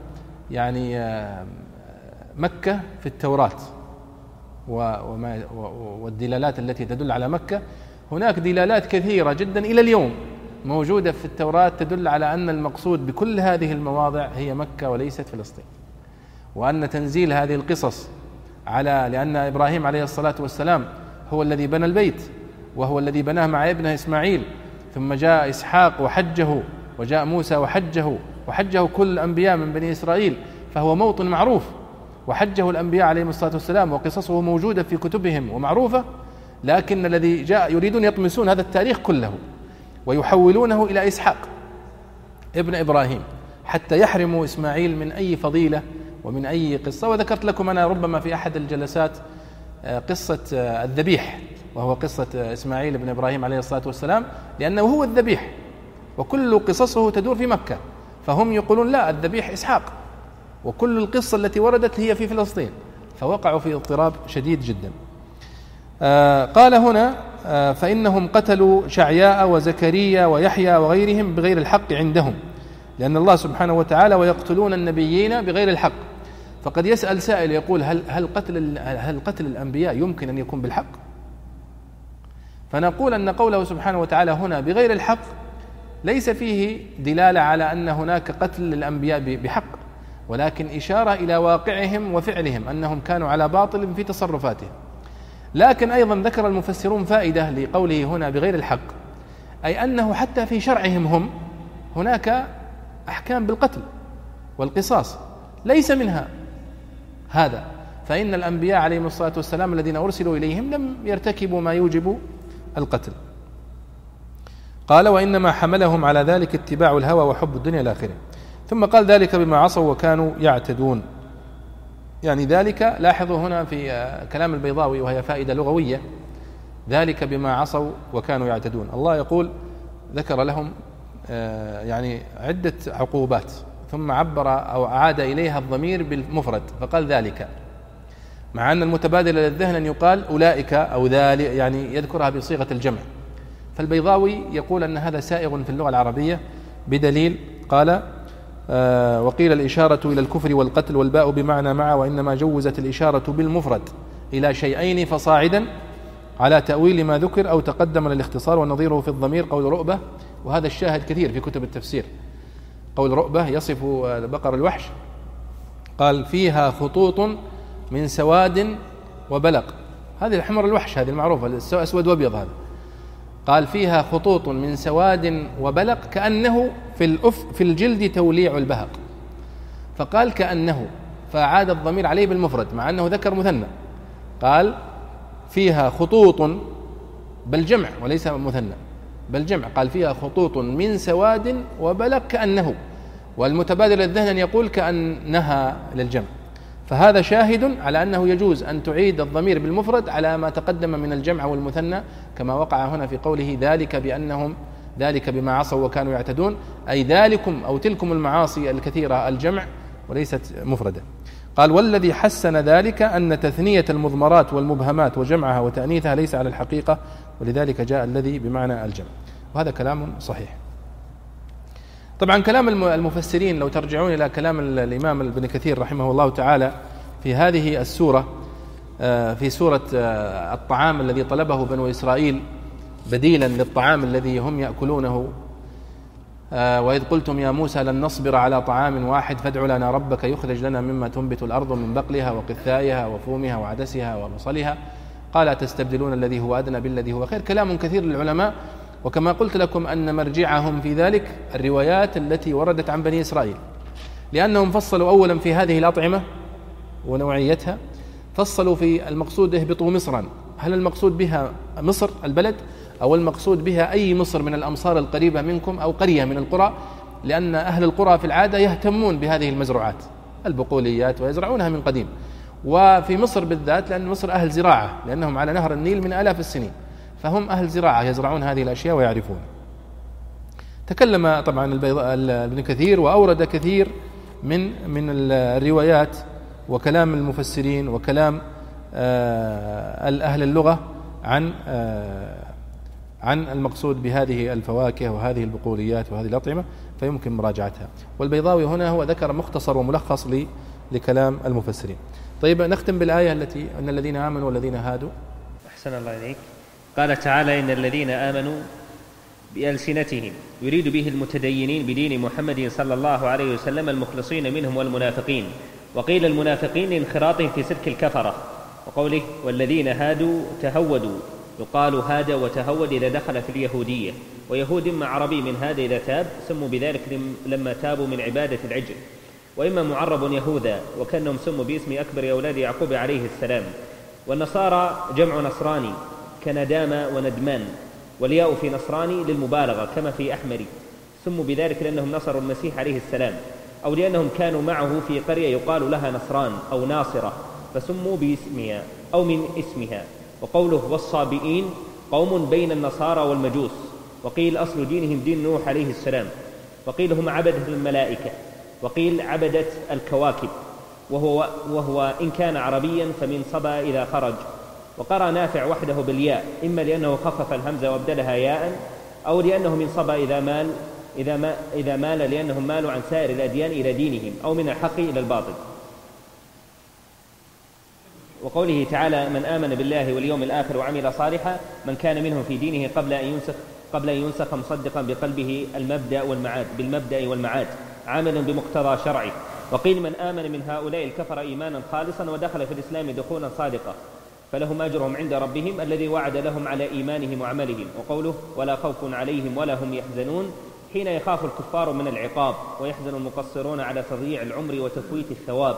يعني مكة في التوراة وما والدلالات التي تدل على مكة. هناك دلالات كثيرة جدا إلى اليوم موجودة في التوراة تدل على أن المقصود بكل هذه المواضع هي مكة وليست فلسطين وأن تنزيل هذه القصص على لأن إبراهيم عليه الصلاة والسلام هو الذي بنى البيت وهو الذي بناه مع ابنه إسماعيل. ثم جاء إسحاق وحجه وجاء موسى وحجه وحجه كل الأنبياء من بني إسرائيل فهو موطن معروف. وحجه الأنبياء عليهم الصلاة والسلام وقصصه موجودة في كتبهم ومعروفة لكن الذي جاء يريدون يطمسون هذا التاريخ كله ويحولونه إلى إسحاق ابن إبراهيم حتى يحرموا إسماعيل من أي فضيلة ومن أي قصة وذكرت لكم أنا ربما في أحد الجلسات آه، قصة آه، الذبيح وهو قصة آه، إسماعيل بن إبراهيم عليه الصلاة والسلام لأنه هو الذبيح وكل قصصه تدور في مكة فهم يقولون لا الذبيح إسحاق وكل القصة التي وردت هي في فلسطين فوقعوا في اضطراب شديد جدا. قال هنا فإنهم قتلوا شعياء وزكريا ويحيى وغيرهم بغير الحق عندهم لأن الله سبحانه وتعالى ويقتلون النبيين بغير الحق. فقد يسأل سائل يقول هل هل قتل هل قتل الأنبياء يمكن أن يكون بالحق؟ فنقول أن قوله سبحانه وتعالى هنا بغير الحق ليس فيه دلالة على أن هناك قتل للأنبياء بحق ولكن إشارة إلى واقعهم وفعلهم أنهم كانوا على باطل في تصرفاتهم لكن أيضا ذكر المفسرون فائدة لقوله هنا بغير الحق أي أنه حتى في شرعهم هم هناك أحكام بالقتل والقصاص ليس منها هذا. فإن الأنبياء عليهم الصلاة والسلام الذين أرسلوا إليهم لم يرتكبوا ما يوجب القتل. قال وإنما حملهم على ذلك اتباع الهوى وحب الدنيا إلى آخره ثم قال ذلك بما عصوا وكانوا يعتدون. يعني ذلك لاحظوا هنا في كلام البيضاوي وهي فائدة لغوية. ذلك بما عصوا وكانوا يعتدون. الله يقول ذكر لهم آه، يعني عدة عقوبات. ثم عبر أو أعاد إليها الضمير بالمفرد فقال ذلك. مع أن المتبادل للذهن أن يقال أولئك أو ذلك يعني يذكرها بصيغة الجمع. فالبيضاوي يقول أن هذا سائغ في اللغة العربية بدليل قال آه وقيل الإشارة إلى الكفر والقتل والباء بمعنى مع وإنما جوزت الإشارة بالمفرد إلى شيئين فصاعدا على تأويل ما ذكر أو تقدم للاختصار ونظيره في الضمير قول رؤبة وهذا الشاهد كثير في كتب التفسير. قول رؤبة يصف بقر الوحش. قال فيها خطوط من سواد وبلق. هذه الحمر الوحش هذه المعروفة أسود وأبيض هذا. قال فيها خطوط من سواد وبلق كأنه في الأف في الجلد توليع البهق. فقال كأنه فأعاد الضمير عليه بالمفرد مع أنه ذكر مثنى. قال فيها خطوط بل جمع وليس مثنى. بل جمع. قال فيها خطوط من سواد وبلق كأنه. والمتبادل الذهن أن يقول كأنها للجمع. فهذا شاهد على أنه يجوز أن تعيد الضمير بالمفرد على ما تقدم من الجمع والمثنى كما وقع هنا في قوله ذلك بأنهم ذلك بما عصوا وكانوا يعتدون أي ذلكم أو تلكم المعاصي الكثيرة الجمع وليست مفردة. قال والذي حسن ذلك أن تثنية المضمرات والمبهمات وجمعها وتأنيثها ليس على الحقيقة ولذلك جاء الذي بمعنى الجمع. وهذا كلام صحيح. طبعا كلام المفسرين لو ترجعون إلى كلام الإمام ابن كثير رحمه الله تعالى في هذه السورة آه، في سورة آه، الطعام الذي طلبه بنو إسرائيل بديلا للطعام الذي هم يأكلونه. آه، وإذ قلتم يا موسى لن نصبر على طعام واحد فادع لنا ربك يخرج لنا مما تنبت الأرض من بقلها وقثائها وفومها وعدسها وبصلها قال تستبدلون الذي هو أدنى بالذي هو خير؟ كلام كثير للعلماء. وكما قلت لكم أن مرجعهم في ذلك الروايات التي وردت عن بني إسرائيل. لأنهم فصلوا أولا في هذه الأطعمة ونوعيتها فصلوا في المقصود اهبطوا مصرا. هل المقصود بها مصر البلد؟ أو المقصود بها أي مصر من الأمصار القريبة منكم أو قرية من القرى؟ لأن أهل القرى في العادة يهتمون بهذه المزروعات البقوليات ويزرعونها من قديم. وفي مصر بالذات لأن مصر أهل زراعة لأنهم على نهر النيل من آلاف السنين. فهم أهل زراعة يزرعون هذه الأشياء ويعرفون. تكلم طبعا ابن كثير وأورد كثير من من الروايات وكلام المفسرين وكلام آه، أهل اللغة عن آه، عن المقصود بهذه الفواكه وهذه البقوليات وهذه الأطعمة فيمكن مراجعتها. والبيضاوي هنا هو ذكر مختصر وملخص لكلام المفسرين. طيب نختم بالآية التي أن الذين آمنوا والذين هادوا. أحسن الله إليك. قال تعالى إن الذين آمنوا بألسنتهم يريد به المتدينين بدين محمد صلى الله عليه وسلم المخلصين منهم والمنافقين. وقيل المنافقين لانخراطهم في سلك الكفرة. وقوله والذين هادوا تهودوا. يقال هاد وتهود إذا دخل في اليهودية. ويهود إما عربي من هذا إذا تاب سموا بذلك لما تابوا من عبادة العجل. وإما معرب يهوذا وكأنهم سموا باسم أكبر أولاد يعقوب عليه السلام. والنصارى جمع نصراني. كندامة وندمان والياء في نصراني للمبالغة كما في أحمري. سموا بذلك لأنهم نصروا المسيح عليه السلام أو لأنهم كانوا معه في قرية يقال لها نصران أو ناصرة فسموا باسمها أو من اسمها. وقوله والصابئين قوم بين النصارى والمجوس وقيل أصل دينهم دين نوح عليه السلام. وقيل هم عبدة الملائكة وقيل عبدة الكواكب. وهو, وهو إن كان عربيا فمن صبا إذا خرج. وقرأ نافع وحده بالياء إما لأنه خفف الهمزة وابدلها ياء أو لأنه من صبا إذا مال إذا, ما إذا مال لأنهم مالوا عن سائر الأديان إلى دينهم أو من الحق إلى الباطل. وقوله تعالى من آمن بالله واليوم الآخر وعمل صالحا من كان منهم في دينه قبل أن ينسخ قبل أن ينسخ مصدقا بقلبه المبدأ والمعاد بالمبدأ والمعاد عاملا بمقتضى شرعه. وقيل من آمن من هؤلاء الكفر إيمانا خالصا ودخل في الإسلام دخولا صادقا. فلهم أجرهم عند ربهم الذي وعد لهم على إيمانهم وعملهم. وقوله ولا خوف عليهم ولا هم يحزنون حين يخاف الكفار من العقاب ويحزن المقصرون على تضييع العمر وتفويت الثواب.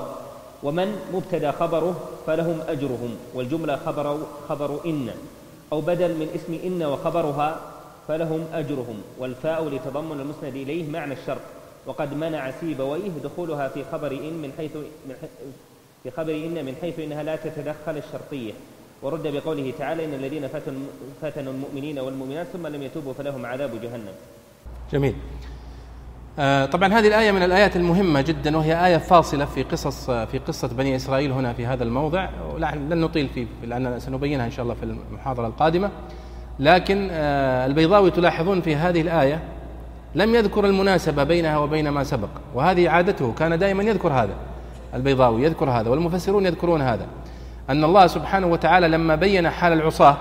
ومن مبتدا خبره فلهم أجرهم. والجملة خبر, خبر إن أو بدل من اسم إن وخبرها فلهم أجرهم. والفاء لتضمن المسند إليه معنى الشرط. وقد منع سيبويه دخولها في خبر إن من حيث من في خبر إن من حيث إنها لا تتدخل الشرطية. ورد بقوله تعالى إن الذين فتنوا, فتنوا المؤمنين والمؤمنات ثم لم يتوبوا فلهم عذاب جهنم. جميل. آه، طبعا هذه الآية من الآيات المهمة جدا وهي آية فاصلة في قصص في قصة بني إسرائيل هنا في هذا الموضع. لن نطيل فيه لأننا سنبينها إن شاء الله في المحاضرة القادمة. لكن آه، البيضاوي تلاحظون في هذه الآية لم يذكر المناسبة بينها وبين ما سبق وهذه عادته كان دائما يذكر هذا. البيضاوي يذكر هذا والمفسرون يذكرون هذا أن الله سبحانه وتعالى لما بين حال العصاة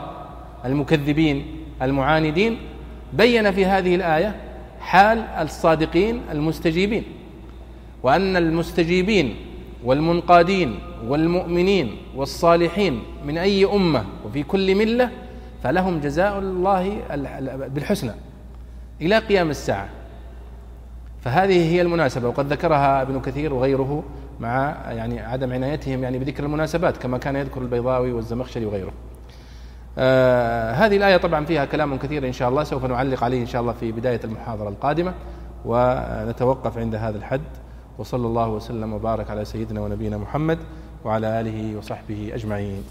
المكذبين المعاندين بين في هذه الآية حال الصادقين المستجيبين وأن المستجيبين والمنقادين والمؤمنين والصالحين من أي أمة وفي كل ملة فلهم جزاء الله بالحسنى إلى قيام الساعة فهذه هي المناسبة وقد ذكرها ابن كثير وغيره مع يعني عدم عنايتهم يعني بذكر المناسبات كما كان يذكر البيضاوي والزمخشري وغيره. آه هذه الآية طبعا فيها كلام كثير إن شاء الله سوف نعلق عليه إن شاء الله في بداية المحاضرة القادمة ونتوقف عند هذا الحد وصلى الله وسلم وبارك على سيدنا ونبينا محمد وعلى آله وصحبه أجمعين.